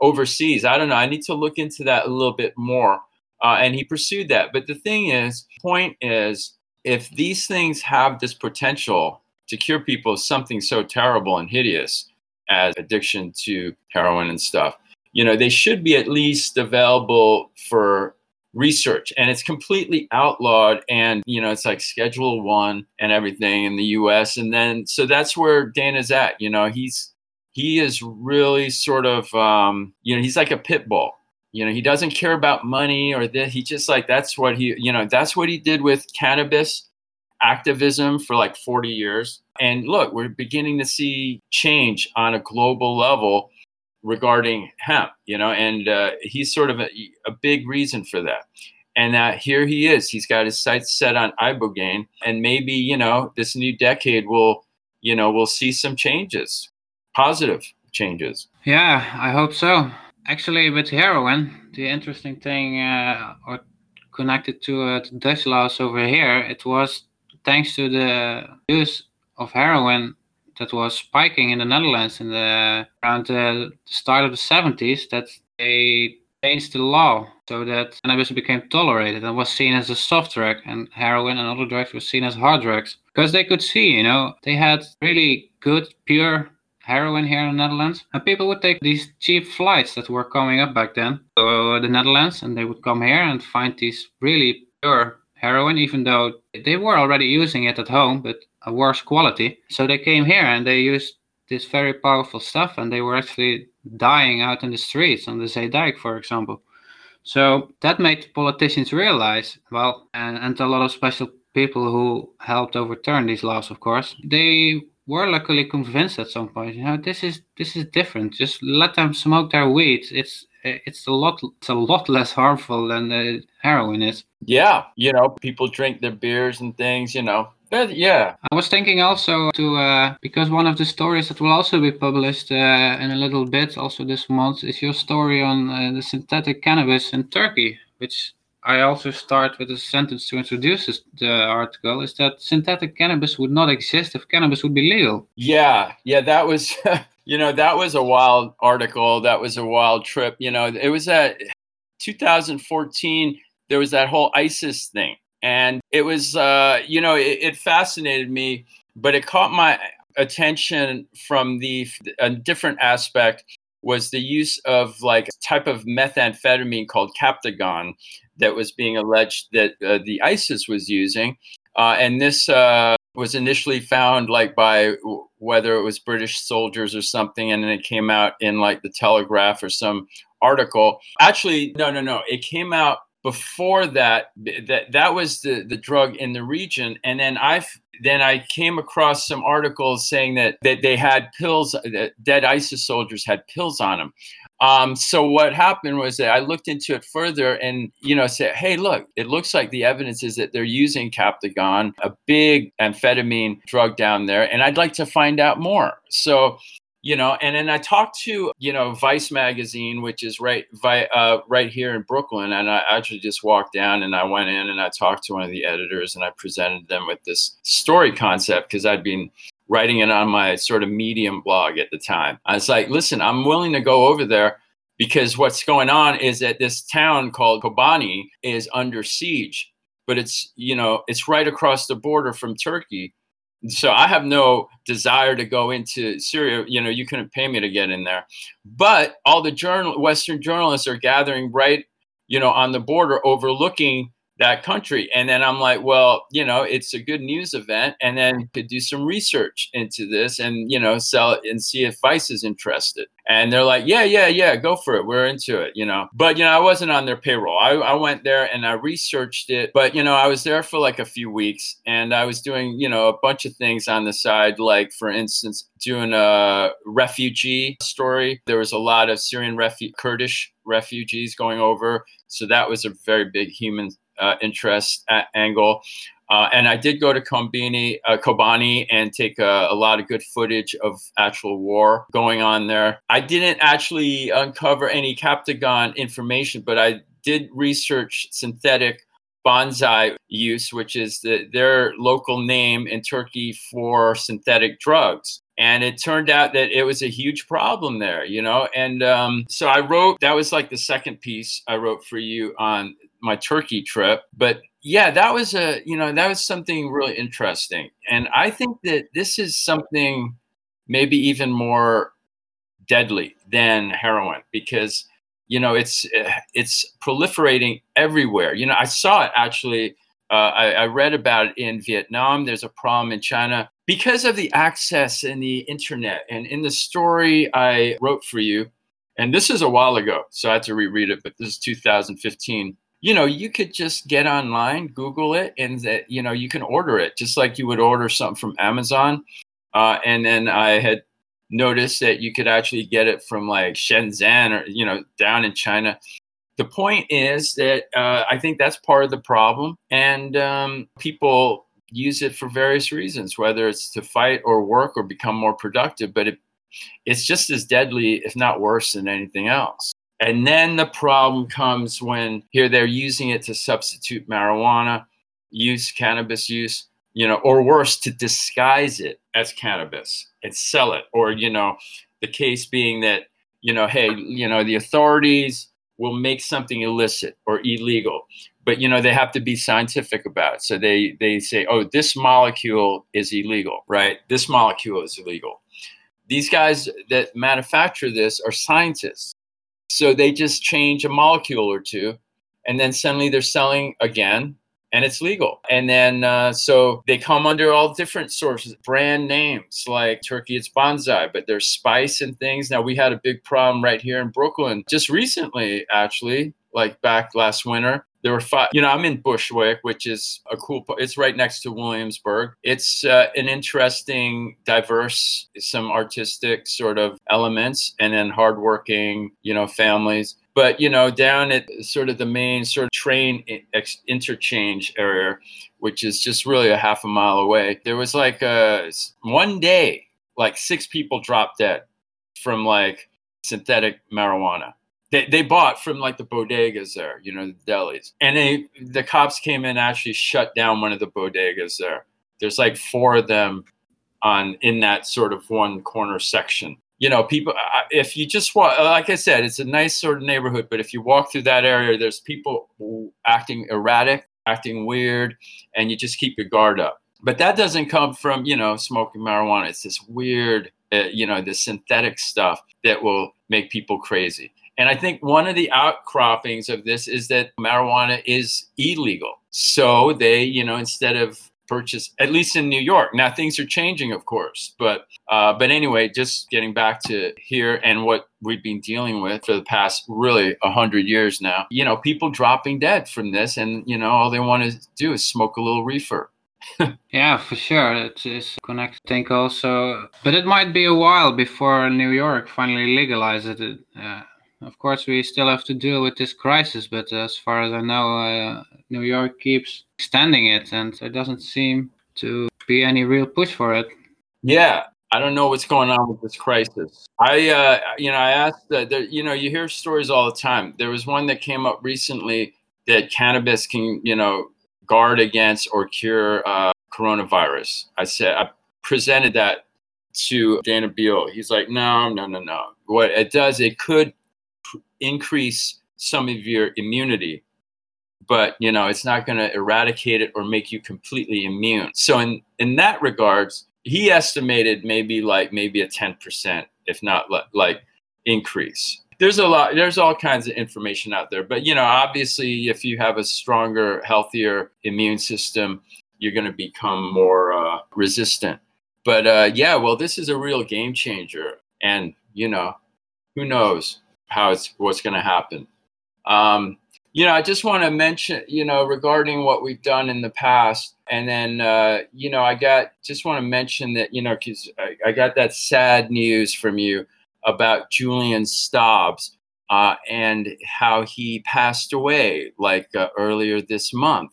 overseas. I don't know. I need to look into that a little bit more. Uh, and he pursued that. But the thing is, point is, if these things have this potential to cure people of something so terrible and hideous as addiction to heroin and stuff. You know, they should be at least available for research and it's completely outlawed and you know it's like schedule 1 and everything in the US and then so that's where Dana's at, you know, he's he is really sort of um you know, he's like a pit bull. You know, he doesn't care about money or that He just like that's what he, you know, that's what he did with cannabis activism for like 40 years. And look, we're beginning to see change on a global level regarding hemp, you know, and uh, he's sort of a, a big reason for that. And uh, here he is. He's got his sights set on ibogaine, and maybe you know this new decade will, you know, we'll see some changes, positive changes. Yeah, I hope so. Actually, with heroin, the interesting thing, uh, or connected to, uh, to Dutch laws over here, it was thanks to the use of heroin that was spiking in the Netherlands in the around the start of the 70s that they changed the law so that cannabis became tolerated and was seen as a soft drug and heroin and other drugs were seen as hard drugs because they could see you know they had really good pure heroin here in the Netherlands and people would take these cheap flights that were coming up back then to the Netherlands and they would come here and find these really pure heroin, even though they were already using it at home, but a worse quality. So they came here and they used this very powerful stuff, and they were actually dying out in the streets on the Zeedijk, for example. So that made politicians realize, well, and, and a lot of special people who helped overturn these laws, of course, they were luckily convinced at some point. You know, this is this is different. Just let them smoke their weed. It's it's a lot it's a lot less harmful than the heroin is. Yeah, you know, people drink their beers and things. You know, but yeah. I was thinking also to uh, because one of the stories that will also be published uh, in a little bit, also this month, is your story on uh, the synthetic cannabis in Turkey, which I also start with a sentence to introduce this, the article is that synthetic cannabis would not exist if cannabis would be legal. Yeah, yeah, that was you know, that was a wild article. That was a wild trip. You know, it was at 2014. There was that whole ISIS thing, and it was, uh, you know, it, it fascinated me, but it caught my attention from the a different aspect was the use of like type of methamphetamine called Captagon that was being alleged that uh, the ISIS was using. Uh, and this uh, was initially found like by whether it was British soldiers or something, and then it came out in like the Telegraph or some article. Actually, no, no, no. It came out before that. That that was the the drug in the region, and then I've then I came across some articles saying that that they had pills. That dead ISIS soldiers had pills on them. Um, so what happened was that I looked into it further and, you know, said, hey, look, it looks like the evidence is that they're using Captagon, a big amphetamine drug down there, and I'd like to find out more. So, you know, and then I talked to, you know, Vice magazine, which is right, uh, right here in Brooklyn, and I actually just walked down and I went in and I talked to one of the editors and I presented them with this story concept because I'd been writing it on my sort of medium blog at the time. I was like, listen, I'm willing to go over there because what's going on is that this town called Kobani is under siege, but it's, you know, it's right across the border from Turkey. So I have no desire to go into Syria. You know, you couldn't pay me to get in there. But all the journal Western journalists are gathering right, you know, on the border overlooking that country. And then I'm like, well, you know, it's a good news event. And then could do some research into this and, you know, sell it and see if Vice is interested. And they're like, yeah, yeah, yeah, go for it. We're into it, you know. But, you know, I wasn't on their payroll. I, I went there and I researched it. But, you know, I was there for like a few weeks and I was doing, you know, a bunch of things on the side, like, for instance, doing a refugee story. There was a lot of Syrian refu- Kurdish refugees going over. So that was a very big human uh, interest angle. Uh, and I did go to uh, Kobani and take a, a, lot of good footage of actual war going on there. I didn't actually uncover any Captagon information, but I did research synthetic bonsai use, which is the, their local name in Turkey for synthetic drugs. And it turned out that it was a huge problem there, you know. And um, so I wrote, that was like the second piece I wrote for you on my Turkey trip. But yeah, that was a you know that was something really interesting, and I think that this is something maybe even more deadly than heroin because you know it's it's proliferating everywhere. You know, I saw it actually. Uh, I, I read about it in Vietnam. There's a problem in China because of the access and the internet. And in the story I wrote for you, and this is a while ago, so I had to reread it, but this is 2015 you know, you could just get online, Google it, and that you know you can order it just like you would order something from Amazon. Uh, and then I had noticed that you could actually get it from like Shenzhen or you know down in China. The point is that uh, I think that's part of the problem, and um, people use it for various reasons, whether it's to fight or work or become more productive. But it, it's just as deadly, if not worse, than anything else. And then the problem comes when here they're using it to substitute marijuana use, cannabis use, you know, or worse, to disguise it as cannabis and sell it. Or, you know, the case being that, you know, hey, you know, the authorities will make something illicit or illegal but you know they have to be scientific about it. so they they say oh this molecule is illegal right this molecule is illegal these guys that manufacture this are scientists so they just change a molecule or two, and then suddenly they're selling again, and it's legal. And then uh, so they come under all different sources, brand names like Turkey, it's bonsai, but there's spice and things. Now we had a big problem right here in Brooklyn just recently, actually, like back last winter there were five you know i'm in bushwick which is a cool it's right next to williamsburg. It's uh, an interesting diverse some artistic sort of elements and then hardworking you know families. But you know down at sort of the main sort of train interchange area which is just really a half a mile away there was like a one day like six people dropped dead from like synthetic marijuana they, they bought from like the bodegas there, you know, the delis. And they the cops came in actually shut down one of the bodegas there. There's like four of them on in that sort of one corner section. you know, people, uh, uh, if you just walk, uh, like I said, it's a nice sort of neighborhood, but if you walk through that area, there's people acting erratic, acting weird, and you just keep your guard up. But that doesn't come from, you know, smoking marijuana. It's this weird, uh, you know, this synthetic stuff that will make people crazy. And I think one of the outcroppings of this is that marijuana is illegal. So they, you know, instead of purchase, at least in New York. Now things are changing, of course, but uh, but anyway, just getting back to here and what we've been dealing with for the past really a hundred years now. You know, people dropping dead from this, and you know, all they want to do is smoke a little reefer. yeah, for sure. It is connected. Think also, but it might be a while before New York finally legalizes it. Uh, of course, we still have to deal with this crisis, but as far as I know, uh, New York keeps extending it, and there doesn't seem to be any real push for it. Yeah, I don't know what's going on with this crisis. I, uh, you know, I asked, uh, there, you know, you hear stories all the time. There was one that came up recently that cannabis can, you know, guard against or cure uh, coronavirus. I said, I presented that to Dana Beal. He's like, no, no, no, no. What it does, it could increase some of your immunity but you know it's not going to eradicate it or make you completely immune. So in in that regards he estimated maybe like maybe a 10% if not like increase. There's a lot there's all kinds of information out there but you know obviously if you have a stronger healthier immune system you're going to become more uh, resistant. But uh, yeah well this is a real game changer and you know who knows how it's what's going to happen. Um, you know, I just want to mention, you know, regarding what we've done in the past, and then, uh, you know, I got just want to mention that, you know, because I, I, got that sad news from you about Julian Stobbs uh, and how he passed away like uh, earlier this month,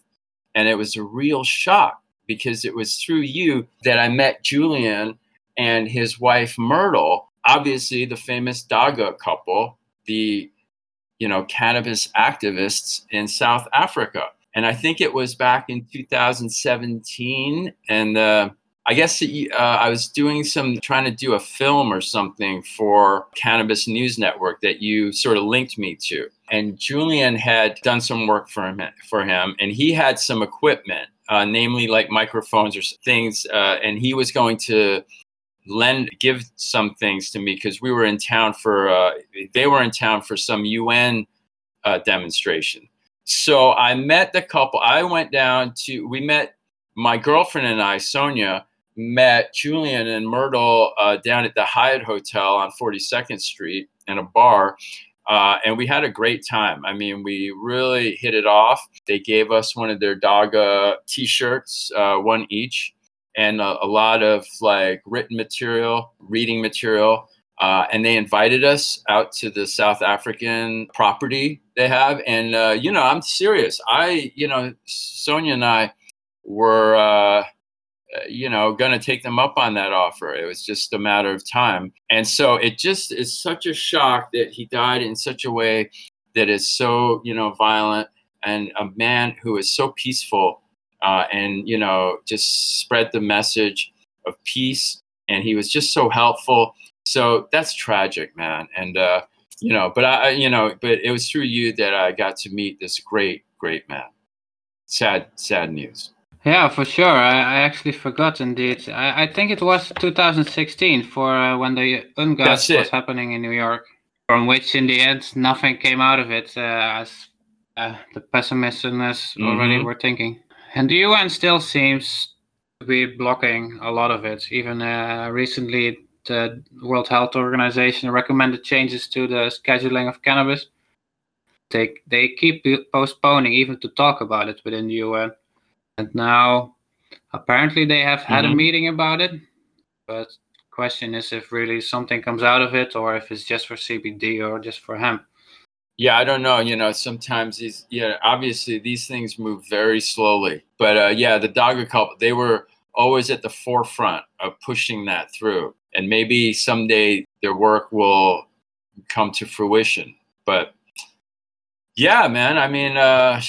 and it was a real shock because it was through you that I met Julian and his wife Myrtle, obviously the famous Dagga couple the you know cannabis activists in South Africa. And I think it was back in 2017. And uh, I guess uh, I was doing some trying to do a film or something for Cannabis News Network that you sort of linked me to. And Julian had done some work for him, for him and he had some equipment, uh, namely like microphones or things. Uh, and he was going to lend give some things to me because we were in town for uh, they were in town for some UN uh, demonstration. So I met the couple. I went down to we met my girlfriend and I, Sonia, met Julian and Myrtle uh, down at the Hyatt Hotel on 42nd Street in a bar. Uh, and we had a great time. I mean, we really hit it off. They gave us one of their Dagga t shirts, uh, one each and a, a lot of like written material, reading material. Uh, and they invited us out to the South African property they have. And, uh, you know, I'm serious. I, you know, Sonia and I were, uh, you know, going to take them up on that offer. It was just a matter of time. And so it just is such a shock that he died in such a way that is so, you know, violent and a man who is so peaceful uh, and you know just spread the message of peace. And he was just so helpful. So that's tragic man. And uh, you know but i you know but it was through you that i got to meet this great great man. Sad sad news. Yeah for sure. I, I actually forgot indeed. I, I think it was 2016 for uh, when the UNGAS was happening in new york from which in the end nothing came out of it uh, as uh, the pessimists mm-hmm. already were thinking and the UN still seems to be blocking a lot of it. Even uh, recently, the World Health Organization recommended changes to the scheduling of cannabis. They they keep postponing even to talk about it within the UN. And now, apparently, they have had mm-hmm. a meeting about it. But question is if really something comes out of it, or if it's just for CBD or just for hemp yeah i don't know you know sometimes these yeah obviously these things move very slowly but uh, yeah the Dagga couple they were always at the forefront of pushing that through and maybe someday their work will come to fruition but yeah man i mean uh,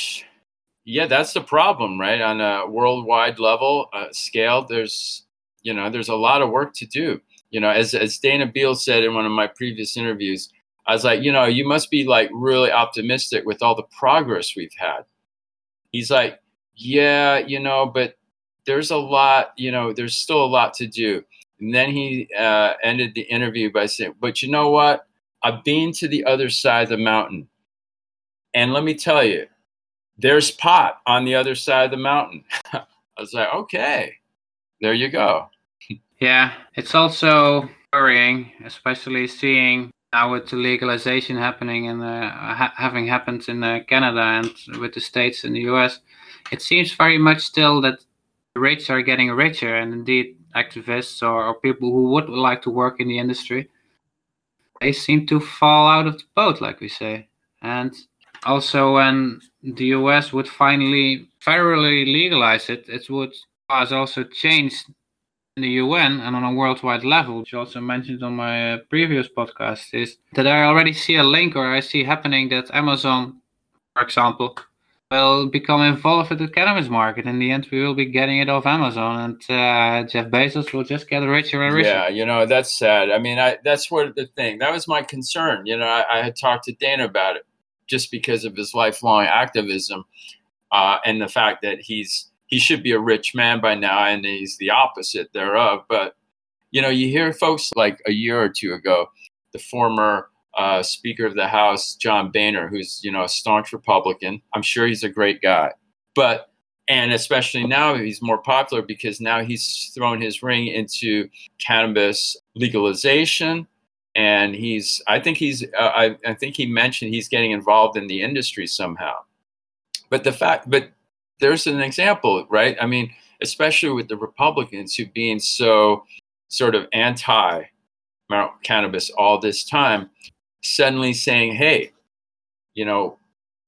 yeah that's the problem right on a worldwide level uh, scale there's you know there's a lot of work to do You know, as as Dana Beal said in one of my previous interviews, I was like, you know, you must be like really optimistic with all the progress we've had. He's like, yeah, you know, but there's a lot, you know, there's still a lot to do. And then he uh, ended the interview by saying, but you know what? I've been to the other side of the mountain. And let me tell you, there's pot on the other side of the mountain. I was like, okay, there you go. Yeah, it's also worrying, especially seeing now with the legalization happening and uh, ha- having happened in uh, Canada and with the states in the US. It seems very much still that the rich are getting richer, and indeed, activists or, or people who would like to work in the industry, they seem to fall out of the boat, like we say. And also, when the US would finally federally legalize it, it would cause also change in the UN and on a worldwide level, which you also mentioned on my uh, previous podcast, is that I already see a link or I see happening that Amazon, for example, will become involved with the cannabis market. In the end, we will be getting it off Amazon, and uh, Jeff Bezos will just get richer and richer. Yeah, you know that's sad. I mean, I that's what the thing. That was my concern. You know, I, I had talked to Dana about it just because of his lifelong activism uh, and the fact that he's he should be a rich man by now, and he's the opposite thereof. But you know, you hear folks like a year or two ago, the former uh, Speaker of the House, John Boehner, who's you know a staunch Republican. I'm sure he's a great guy, but and especially now he's more popular because now he's thrown his ring into cannabis legalization and he's i think he's uh, I, I think he mentioned he's getting involved in the industry somehow but the fact but there's an example right i mean especially with the republicans who being so sort of anti cannabis all this time suddenly saying, "Hey, you know,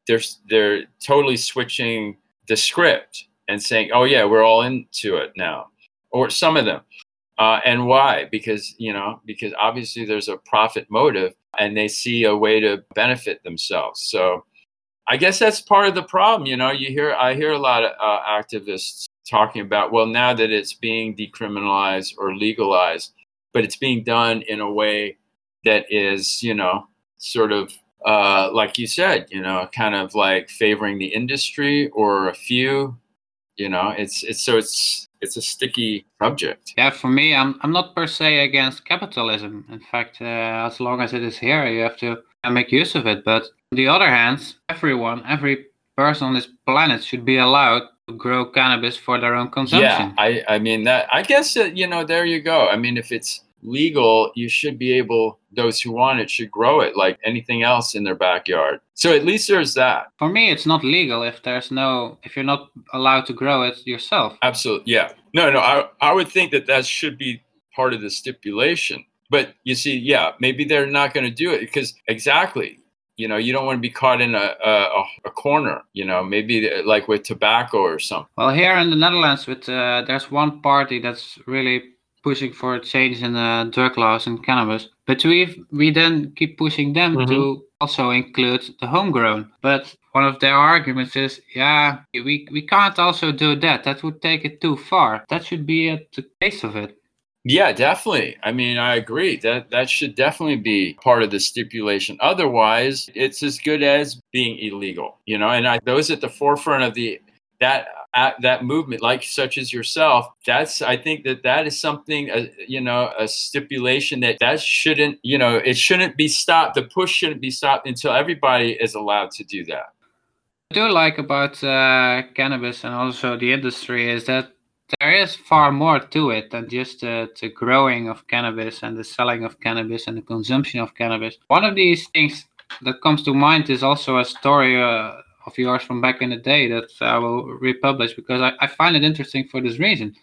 they're they're totally switching the script and saying, "Oh yeah, we're all into it now," or some of them. Uh, and why? Because you know, because obviously there's a profit motive, and they see a way to benefit themselves. So, I guess that's part of the problem. You know, you hear I hear a lot of uh, activists talking about, well, now that it's being decriminalized or legalized, but it's being done in a way that is, you know, sort of uh, like you said, you know, kind of like favoring the industry or a few. You know, it's it's so it's it's a sticky subject. Yeah, for me, I'm I'm not per se against capitalism. In fact, uh, as long as it is here, you have to make use of it. But on the other hand, everyone, every person on this planet should be allowed to grow cannabis for their own consumption. Yeah, I I mean that. I guess that, you know there you go. I mean, if it's legal, you should be able, those who want it should grow it like anything else in their backyard. So at least there's that. For me, it's not legal if there's no, if you're not allowed to grow it yourself. Absolutely. Yeah. No, no, I, I would think that that should be part of the stipulation. But you see, yeah, maybe they're not going to do it because exactly, you know, you don't want to be caught in a, a, a corner, you know, maybe like with tobacco or something. Well, here in the Netherlands, with uh, there's one party that's really pushing for a change in the drug laws and cannabis. But we we then keep pushing them mm-hmm. to also include the homegrown. But one of their arguments is, yeah, we, we can't also do that. That would take it too far. That should be at the base of it. Yeah, definitely. I mean, I agree. That that should definitely be part of the stipulation. Otherwise, it's as good as being illegal, you know. And I, those at the forefront of the that that movement like such as yourself that's i think that that is something uh, you know a stipulation that that shouldn't you know it shouldn't be stopped the push shouldn't be stopped until everybody is allowed to do that i do like about uh, cannabis and also the industry is that there is far more to it than just uh, the growing of cannabis and the selling of cannabis and the consumption of cannabis one of these things that comes to mind is also a story uh, of yours from back in the day that I will republish because I, I find it interesting for this reason.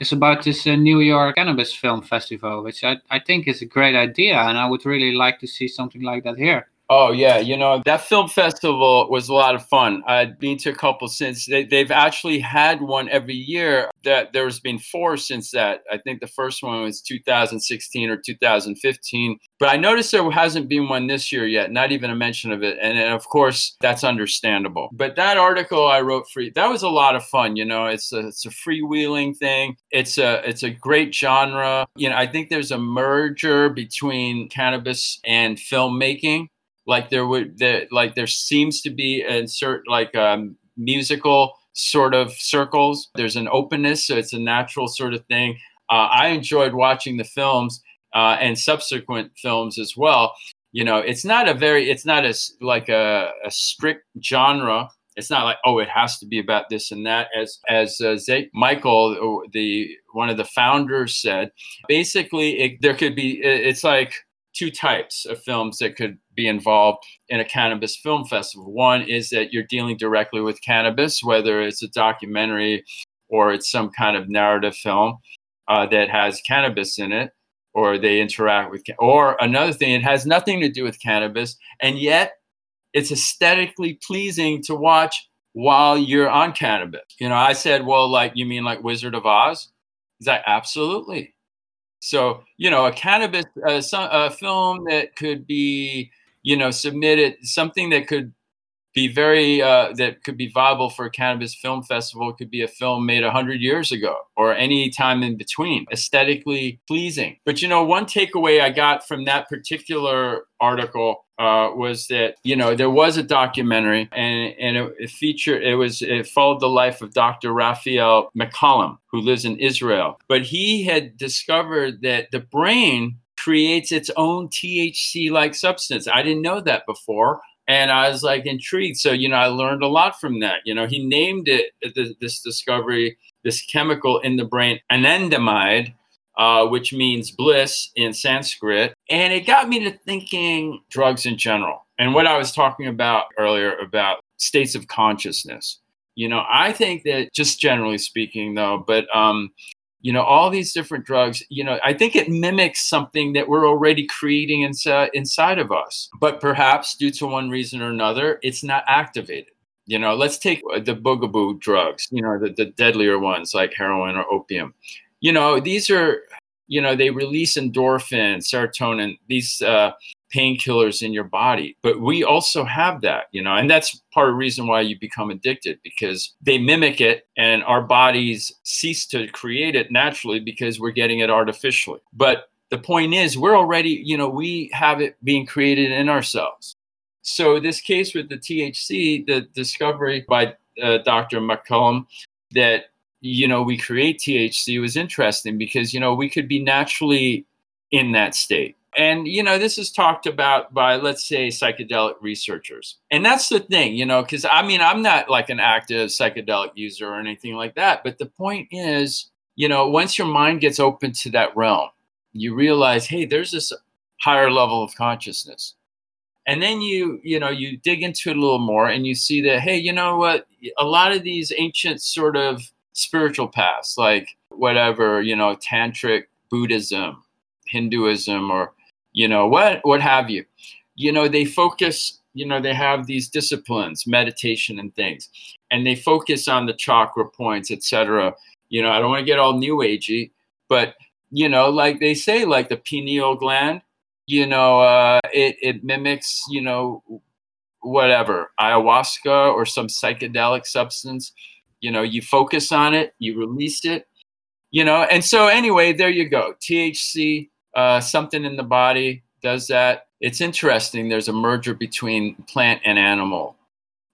It's about this uh, New York Cannabis Film Festival, which I, I think is a great idea, and I would really like to see something like that here. Oh yeah, you know that film festival was a lot of fun. I've been to a couple since. They, they've actually had one every year. That there's been four since that. I think the first one was 2016 or 2015. But I noticed there hasn't been one this year yet. Not even a mention of it. And, and of course, that's understandable. But that article I wrote for that was a lot of fun. You know, it's a it's a freewheeling thing. It's a it's a great genre. You know, I think there's a merger between cannabis and filmmaking like there would there like there seems to be a certain like um, musical sort of circles. There's an openness so it's a natural sort of thing. Uh, i enjoyed watching the films uh, and subsequent films as well. You know it's not a very it's not as like a, a strict genre. It's not like oh it has to be about this and that. As as uh, Michael the one of the founders said basically it, there could be it's like two types of films that could be involved in a cannabis film festival. One is that you're dealing directly with cannabis, whether it's a documentary or it's some kind of narrative film uh, that has cannabis in it, or they interact with, or another thing, it has nothing to do with cannabis, and yet it's aesthetically pleasing to watch while you're on cannabis. You know, I said, well, like, you mean like Wizard of Oz? He's like, absolutely. So, you know, a cannabis, uh, some, a film that could be, you know, submitted, something that could be very uh, that could be viable for a cannabis film festival it could be a film made 100 years ago or any time in between aesthetically pleasing but you know one takeaway i got from that particular article uh, was that you know there was a documentary and and it, it, featured it was it followed the life of Dr. Raphael Mechoulam who lives in Israel, but he had discovered that the brain creates its own THC like substance. I didn't know that before and I was like intrigued. So you know, I learned a lot from that. You know, he named it this discovery, this chemical in the brain, anandamide, uh, which means bliss in Sanskrit, and it got me to thinking drugs in general and what I was talking about earlier about states of consciousness. You know, I think that just generally speaking, though, but um, you know all these different drugs you know i think it mimics something that we're already creating inside inside of us. But perhaps due to one reason or another it's not activated. You know let's take the boogaboo drugs you know the, the deadlier ones like heroin or opium. You know these are you know they release endorphin serotonin these uh, painkillers in your body. But we also have that, you know, and that's part of the reason why you become addicted because they mimic it and our bodies cease to create it naturally because we're getting it artificially. But the point is, we're already, you know, we have it being created in ourselves. So, this case with the THC, the discovery by uh, Dr. Mechoulam that, you know, we create THC was interesting because, you know, we could be naturally in that state and, you know, this is talked about by, let's say, psychedelic researchers. And that's the thing, you know, because I mean, I'm not like an active psychedelic user or anything like that. But the point is, you know, once your mind gets open to that realm, you realize, hey, there's this higher level of consciousness. And then you, you know, you dig into it a little more and you see that, hey, you know what? A lot of these ancient sort of spiritual paths, like whatever, you know, tantric Buddhism, Hinduism, or you know what what have you. You know they focus you know they have these disciplines meditation and things and they focus on the chakra points etc you know i don't want to get all new agey but you know like they say like the pineal gland you know uh, it, it mimics you know whatever ayahuasca or some psychedelic substance. You know you focus on it you release it you know and so anyway there you go thc uh, something in the body does that. It's interesting. There's a merger between plant and animal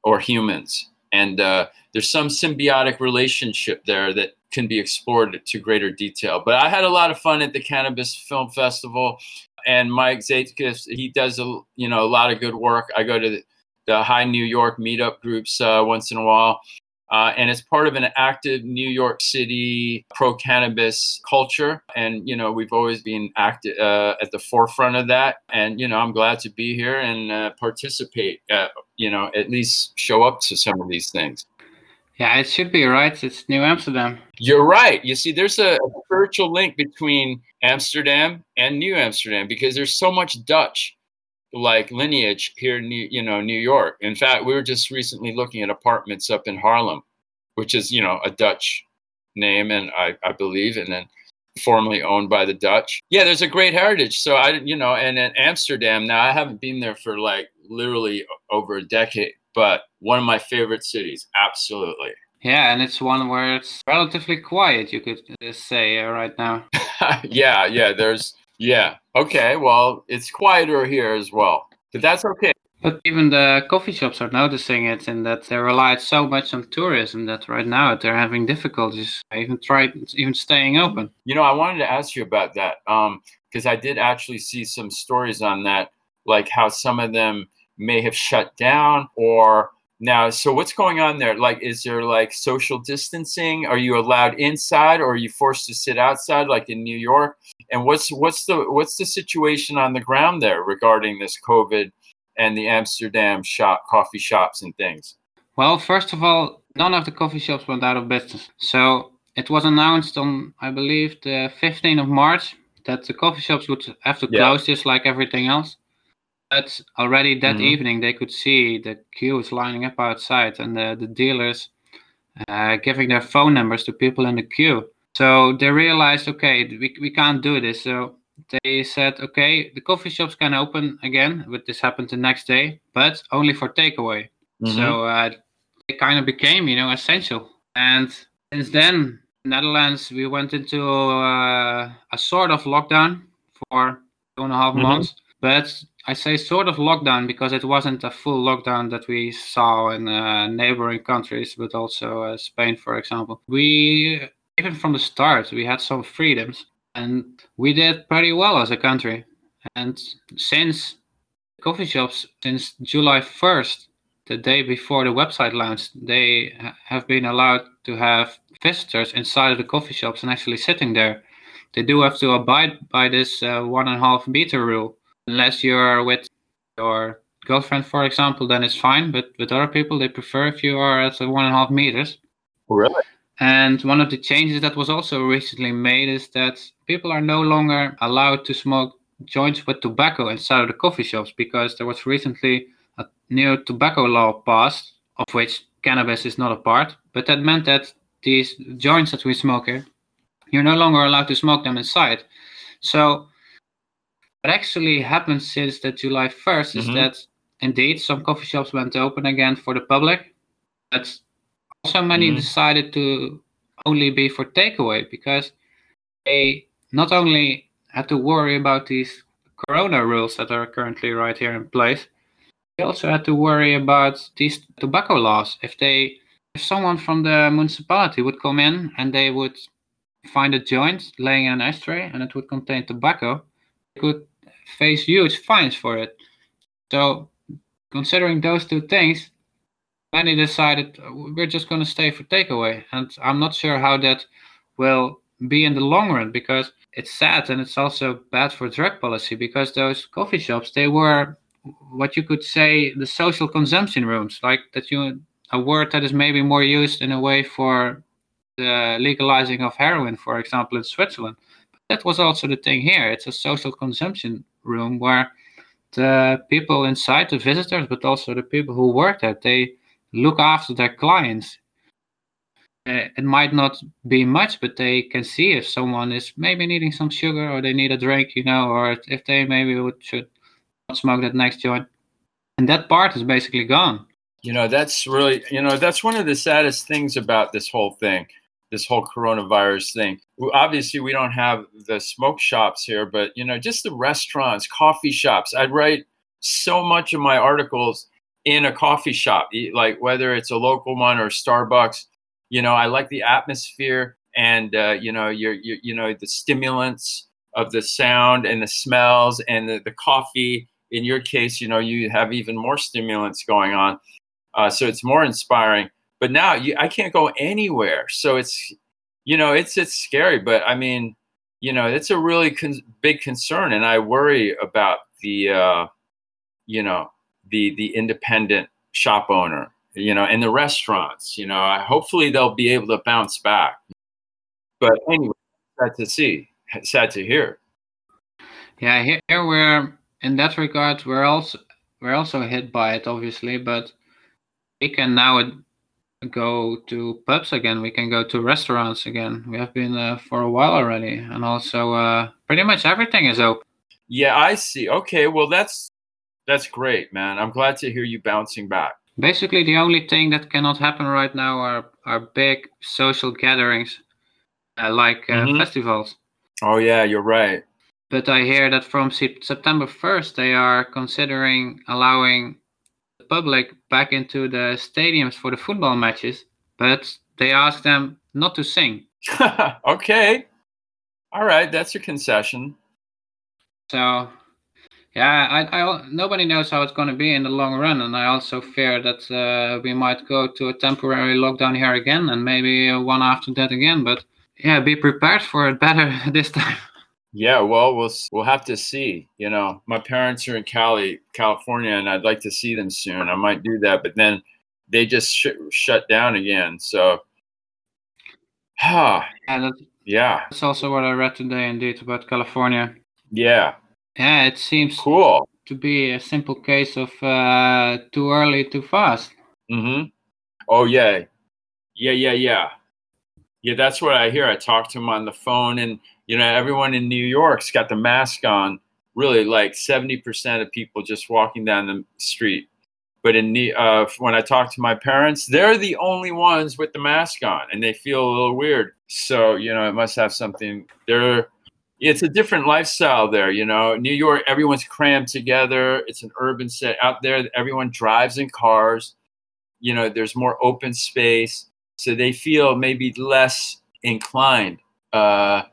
or humans. And uh, there's some symbiotic relationship there that can be explored to greater detail. But I had a lot of fun at the Cannabis Film Festival. And Mike Zaitkus, he does a you know a lot of good work. I go to the, the High New York meetup groups uh, once in a while, uh, and it's part of an active New York City pro cannabis culture. And, you know, we've always been active uh, at the forefront of that. And, you know, I'm glad to be here and uh, participate, uh, you know, at least show up to some of these things. Yeah, it should be right. It's New Amsterdam. You're right. You see, there's a, a spiritual link between Amsterdam and New Amsterdam because there's so much Dutch like lineage here in New, you know New York. In fact, we were just recently looking at apartments up in Harlem, which is you know a Dutch name, and I, I believe, and then formerly owned by the Dutch. Yeah, there's a great heritage. So I, you know, and in Amsterdam now, I haven't been there for like literally over a decade, but one of my favorite cities, absolutely. Yeah, and it's one where it's relatively quiet, you could say uh, right now. yeah, yeah, there's, yeah. Okay, well, it's quieter here as well, but that's okay. But even the coffee shops are noticing it in that they relied so much on tourism that right now they're having difficulties even try even staying open. You know, I wanted to ask you about that because um, I did actually see some stories on that, like how some of them may have shut down or now so what's going on there? Like is there like social distancing? Are you allowed inside or are you forced to sit outside like in new york? And what's what's the what's the situation on the ground there regarding this covid and the amsterdam shop coffee shops and things? Well first of all none of the coffee shops went out of business. So it was announced on i believe the 15th of march that the coffee shops would have to close yeah. just like everything else but already that mm-hmm. evening, they could see the queues lining up outside and the, the dealers uh, giving their phone numbers to people in the queue. So they realized, okay, we, we can't do this. So they said, okay, the coffee shops can open again, but this happened the next day, but only for takeaway. Mm-hmm. So uh, it kind of became, you know, essential. And since then, Netherlands, we went into uh, a sort of lockdown for two and a half mm-hmm. months. But I say sort of lockdown because it wasn't a full lockdown that we saw in uh, neighboring countries, but also uh, Spain, for example. We, even from the start, we had some freedoms and we did pretty well as a country. And since coffee shops, since July 1st, the day before the website launched, they have been allowed to have visitors inside of the coffee shops and actually sitting there. They do have to abide by this uh, one and a half meter rule unless you're with your girlfriend, for example, then it's fine. But with other people, they prefer if you are at one and a half meters. Really? And one of the changes that was also recently made is that people are no longer allowed to smoke joints with tobacco inside of the coffee shops because there was recently a new tobacco law passed, of which cannabis is not a part. But that meant that these joints that we smoke here, you're no longer allowed to smoke them inside. So what actually happened since the July 1st is mm-hmm. that indeed some coffee shops went open again for the public, but also many mm-hmm. decided to only be for takeaway because they not only had to worry about these corona rules that are currently right here in place, they also had to worry about these tobacco laws. If they if someone from the municipality would come in and they would find a joint laying in an ashtray and it would contain tobacco, they could face huge fines for it. So, considering those two things, many decided uh, we're just going to stay for takeaway. And I'm not sure how that will be in the long run because it's sad and it's also bad for drug policy because those coffee shops they were what you could say the social consumption rooms like that you a word that is maybe more used in a way for the legalizing of heroin for example in Switzerland but that was also the thing here it's a social consumption room where the people inside, the visitors, but also the people who work there, they look after their clients. Uh, it might not be much, but they can see if someone is maybe needing some sugar or they need a drink, you know, or if they maybe would, should not smoke that next joint. And that part is basically gone. You know, that's really, you know, that's one of the saddest things about this whole thing this whole coronavirus thing. Obviously, we don't have the smoke shops here, but you know, just the restaurants, coffee shops. I'd write so much of my articles in a coffee shop, like whether it's a local one or Starbucks. You know, I like the atmosphere and uh, you know, your, your you know the stimulants of the sound and the smells and the, the coffee. In your case, you know, you have even more stimulants going on, uh, so it's more inspiring but now you, I can't go anywhere. So it's, you know, it's it's scary. But I mean, you know, it's a really con- big concern, and I worry about the, uh, you know, the the independent shop owner, you know, and the restaurants. You know, I, hopefully they'll be able to bounce back. But anyway, sad to see, sad to hear. Yeah, here we're in that regard, we're also we're also hit by it, obviously, but we can now go to pubs again. We can go to restaurants again. We have been uh, for a while already, and also uh, pretty much everything is open. Yeah, I see. Okay, well that's that's great, man. I'm glad to hear you bouncing back. Basically, the only thing that cannot happen right now are are big social gatherings, uh, like uh, mm-hmm. festivals. Oh yeah, you're right. But I hear that from September 1st, they are considering allowing public back into the stadiums for the football matches, but they ask them not to sing. okay. All right, that's your concession. So, yeah, I, I, nobody knows how it's going to be in the long run, and I also fear that uh, we might go to a temporary lockdown here again, and maybe one after that again. But yeah, be prepared for it better this time. Yeah, well, we'll we'll have to see. You know, my parents are in Cali, California, and I'd like to see them soon. I might do that, but then they just sh- shut down again. So, ah, yeah, that's, yeah. That's also what I read today, indeed, about California. Yeah. Yeah, it seems cool to be a simple case of uh, too early, too fast. Mm-hmm. Oh yeah, yeah, yeah, yeah. Yeah, that's what I hear. I talk to him on the phone, and you know, everyone in New York's got the mask on. Really, like seventy percent of people just walking down the street. But in the uh, when I talk to my parents, they're the only ones with the mask on, and they feel a little weird. So you know, it must have something. They're it's a different lifestyle there. You know, New York, everyone's crammed together. It's an urban set out there. Everyone drives in cars. You know, there's more open space, so they feel maybe less inclined uh,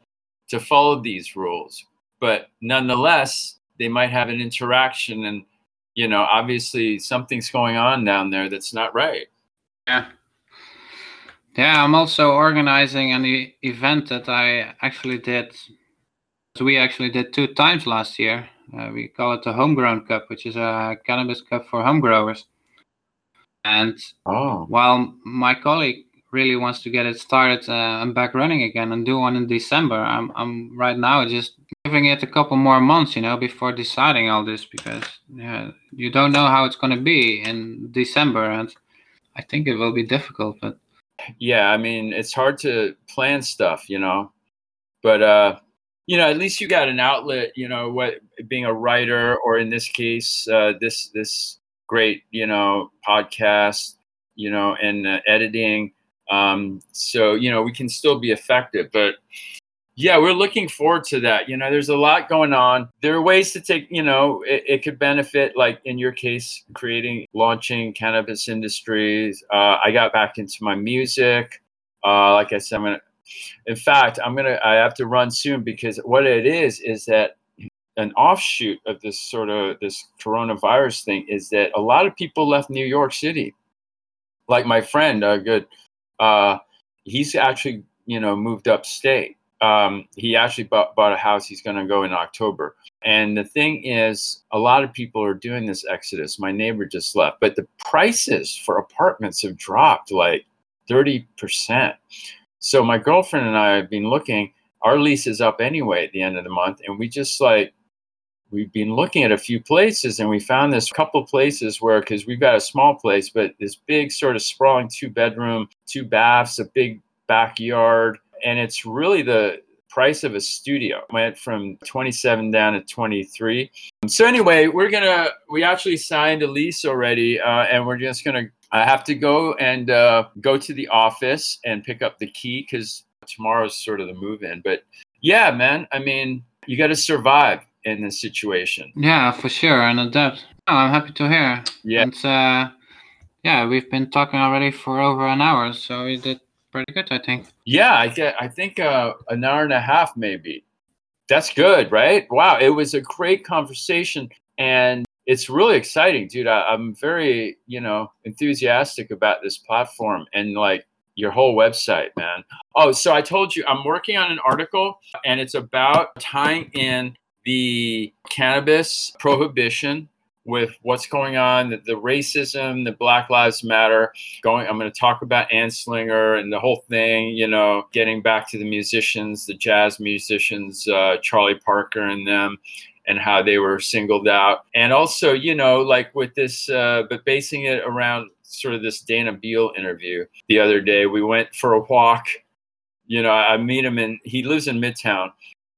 to follow these rules. But nonetheless, they might have an interaction, and you know, obviously something's going on down there that's not right. Yeah. Yeah, I'm also organizing an e- event that I actually did. We actually did two times last year. Uh, we call it the Homegrown Cup, which is a cannabis cup for home growers. And oh. while my colleague really wants to get it started uh, and back running again and do one in December. I'm I'm right now just giving it a couple more months, you know, before deciding all this because yeah, you don't know how it's going to be in December, and I think it will be difficult. But yeah, I mean, it's hard to plan stuff, you know, but uh, you know, at least you got an outlet, you know, what being a writer or in this case, uh, this this great, you know, podcast, you know, and uh, editing um, so you know we can still be effective, but yeah, we're looking forward to that. You know, there's a lot going on. There are ways to take, you know, it, it could benefit, like in your case, creating, launching cannabis industries. Uh, I got back into my music. Uh, like I said, I'm gonna. In fact, I'm gonna. I have to run soon because what it is is that an offshoot of this sort of this coronavirus thing is that a lot of people left New York City. Like my friend, a good uh, he's actually you know moved upstate. Um, he actually bought, bought a house. He's going to go in October. And the thing is, a lot of people are doing this exodus. My neighbor just left, but the prices for apartments have dropped like 30%. So my girlfriend and I have been looking. Our lease is up anyway at the end of the month, and we just like we've been looking at a few places and we found this couple places where because we've got a small place but this big sort of sprawling two bedroom two baths a big backyard. And it's really the price of a studio. Went from 27 down to 23 so anyway we're gonna we actually signed a lease already uh, and we're just gonna i have to go and uh, go to the office and pick up the key because tomorrow's sort of the move in but yeah man i mean you got to survive in this situation. Yeah, for sure, and adapt. Oh, I'm happy to hear. Yeah. And, uh, yeah, we've been talking already for over an hour, so we did pretty good, I think. Yeah, I get. I think uh, an hour and a half, maybe. That's good, right? Wow, it was a great conversation, and it's really exciting, dude. I, I'm very, you know, enthusiastic about this platform and like your whole website, man. Oh, so I told you I'm working on an article, and it's about tying in the cannabis prohibition with what's going on, the, the, racism, the Black Lives Matter. Going, I'm going to talk about Anslinger and the whole thing. You know, getting back to the musicians, the jazz musicians, uh, Charlie Parker and them, and how they were singled out. And also, you know, like with this, uh, but basing it around sort of this Dana Beal interview the other day. We went for a walk. You know, I meet him and he lives in Midtown,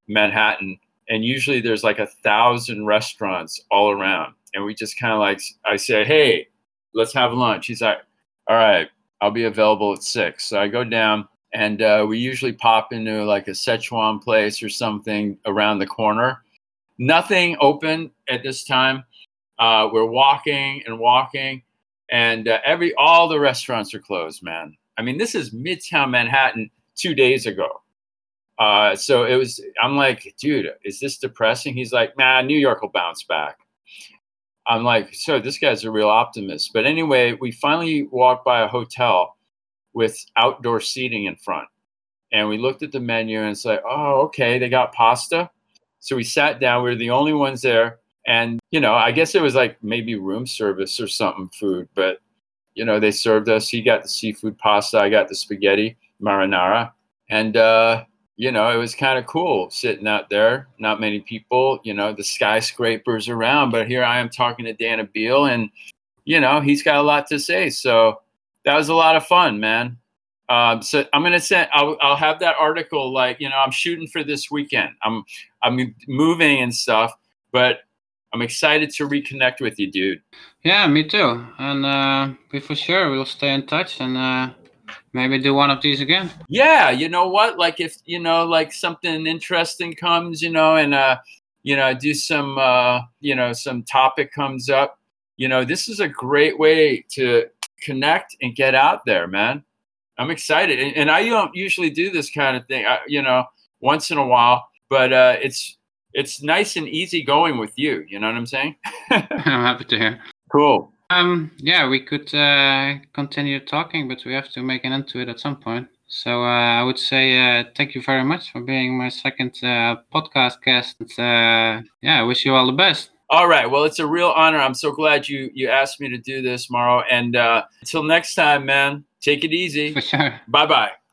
Manhattan, and usually there's like a thousand restaurants all around. And we just kind of like, I say, hey, let's have lunch. He's like, all right, I'll be available at six. So I go down and uh, we usually pop into like a Szechuan place or something around the corner. Nothing open at this time. Uh, we're walking and walking, and uh, every all the restaurants are closed. Man, I mean, this is Midtown Manhattan two days ago. Uh, so it was. I'm like, dude, is this depressing? He's like, man, New York will bounce back. I'm like, so this guy's a real optimist. But anyway, we finally walked by a hotel with outdoor seating in front. And we looked at the menu and it's like, oh, okay, they got pasta. So we sat down. We were the only ones there. And, you know, I guess it was like maybe room service or something food, but, you know, they served us. He got the seafood pasta. I got the spaghetti marinara. And, uh, you know, it was kind of cool sitting out there. Not many people, you know, the skyscrapers around. But here I am talking to Dana Beal, and, you know, he's got a lot to say. So that was a lot of fun, man. Um, so I'm gonna send. I'll, I'll have that article. Like you know, I'm shooting for this weekend. I'm I'm moving and stuff, but I'm excited to reconnect with you, dude. Yeah, me too. And uh, we for sure we'll stay in touch and uh, maybe do one of these again. Yeah, you know what? Like if you know, like something interesting comes, you know, and uh, you know, do some uh, you know, some topic comes up. You know, this is a great way to connect and get out there, man. I'm excited, and, and I don't usually do this kind of thing, I, you know, once in a while, but uh, it's it's nice and easy going with you. You know what I'm saying? I'm happy to hear. Cool. Um, yeah, we could uh, continue talking, but we have to make an end to it at some point. So uh, I would say uh, thank you very much for being my second uh, podcast guest. Uh, yeah, I wish you all the best. All right. Well, it's a real honor. I'm so glad you you asked me to do this, Mauro. And uh, until next time, man, take it easy. For sure. Bye bye.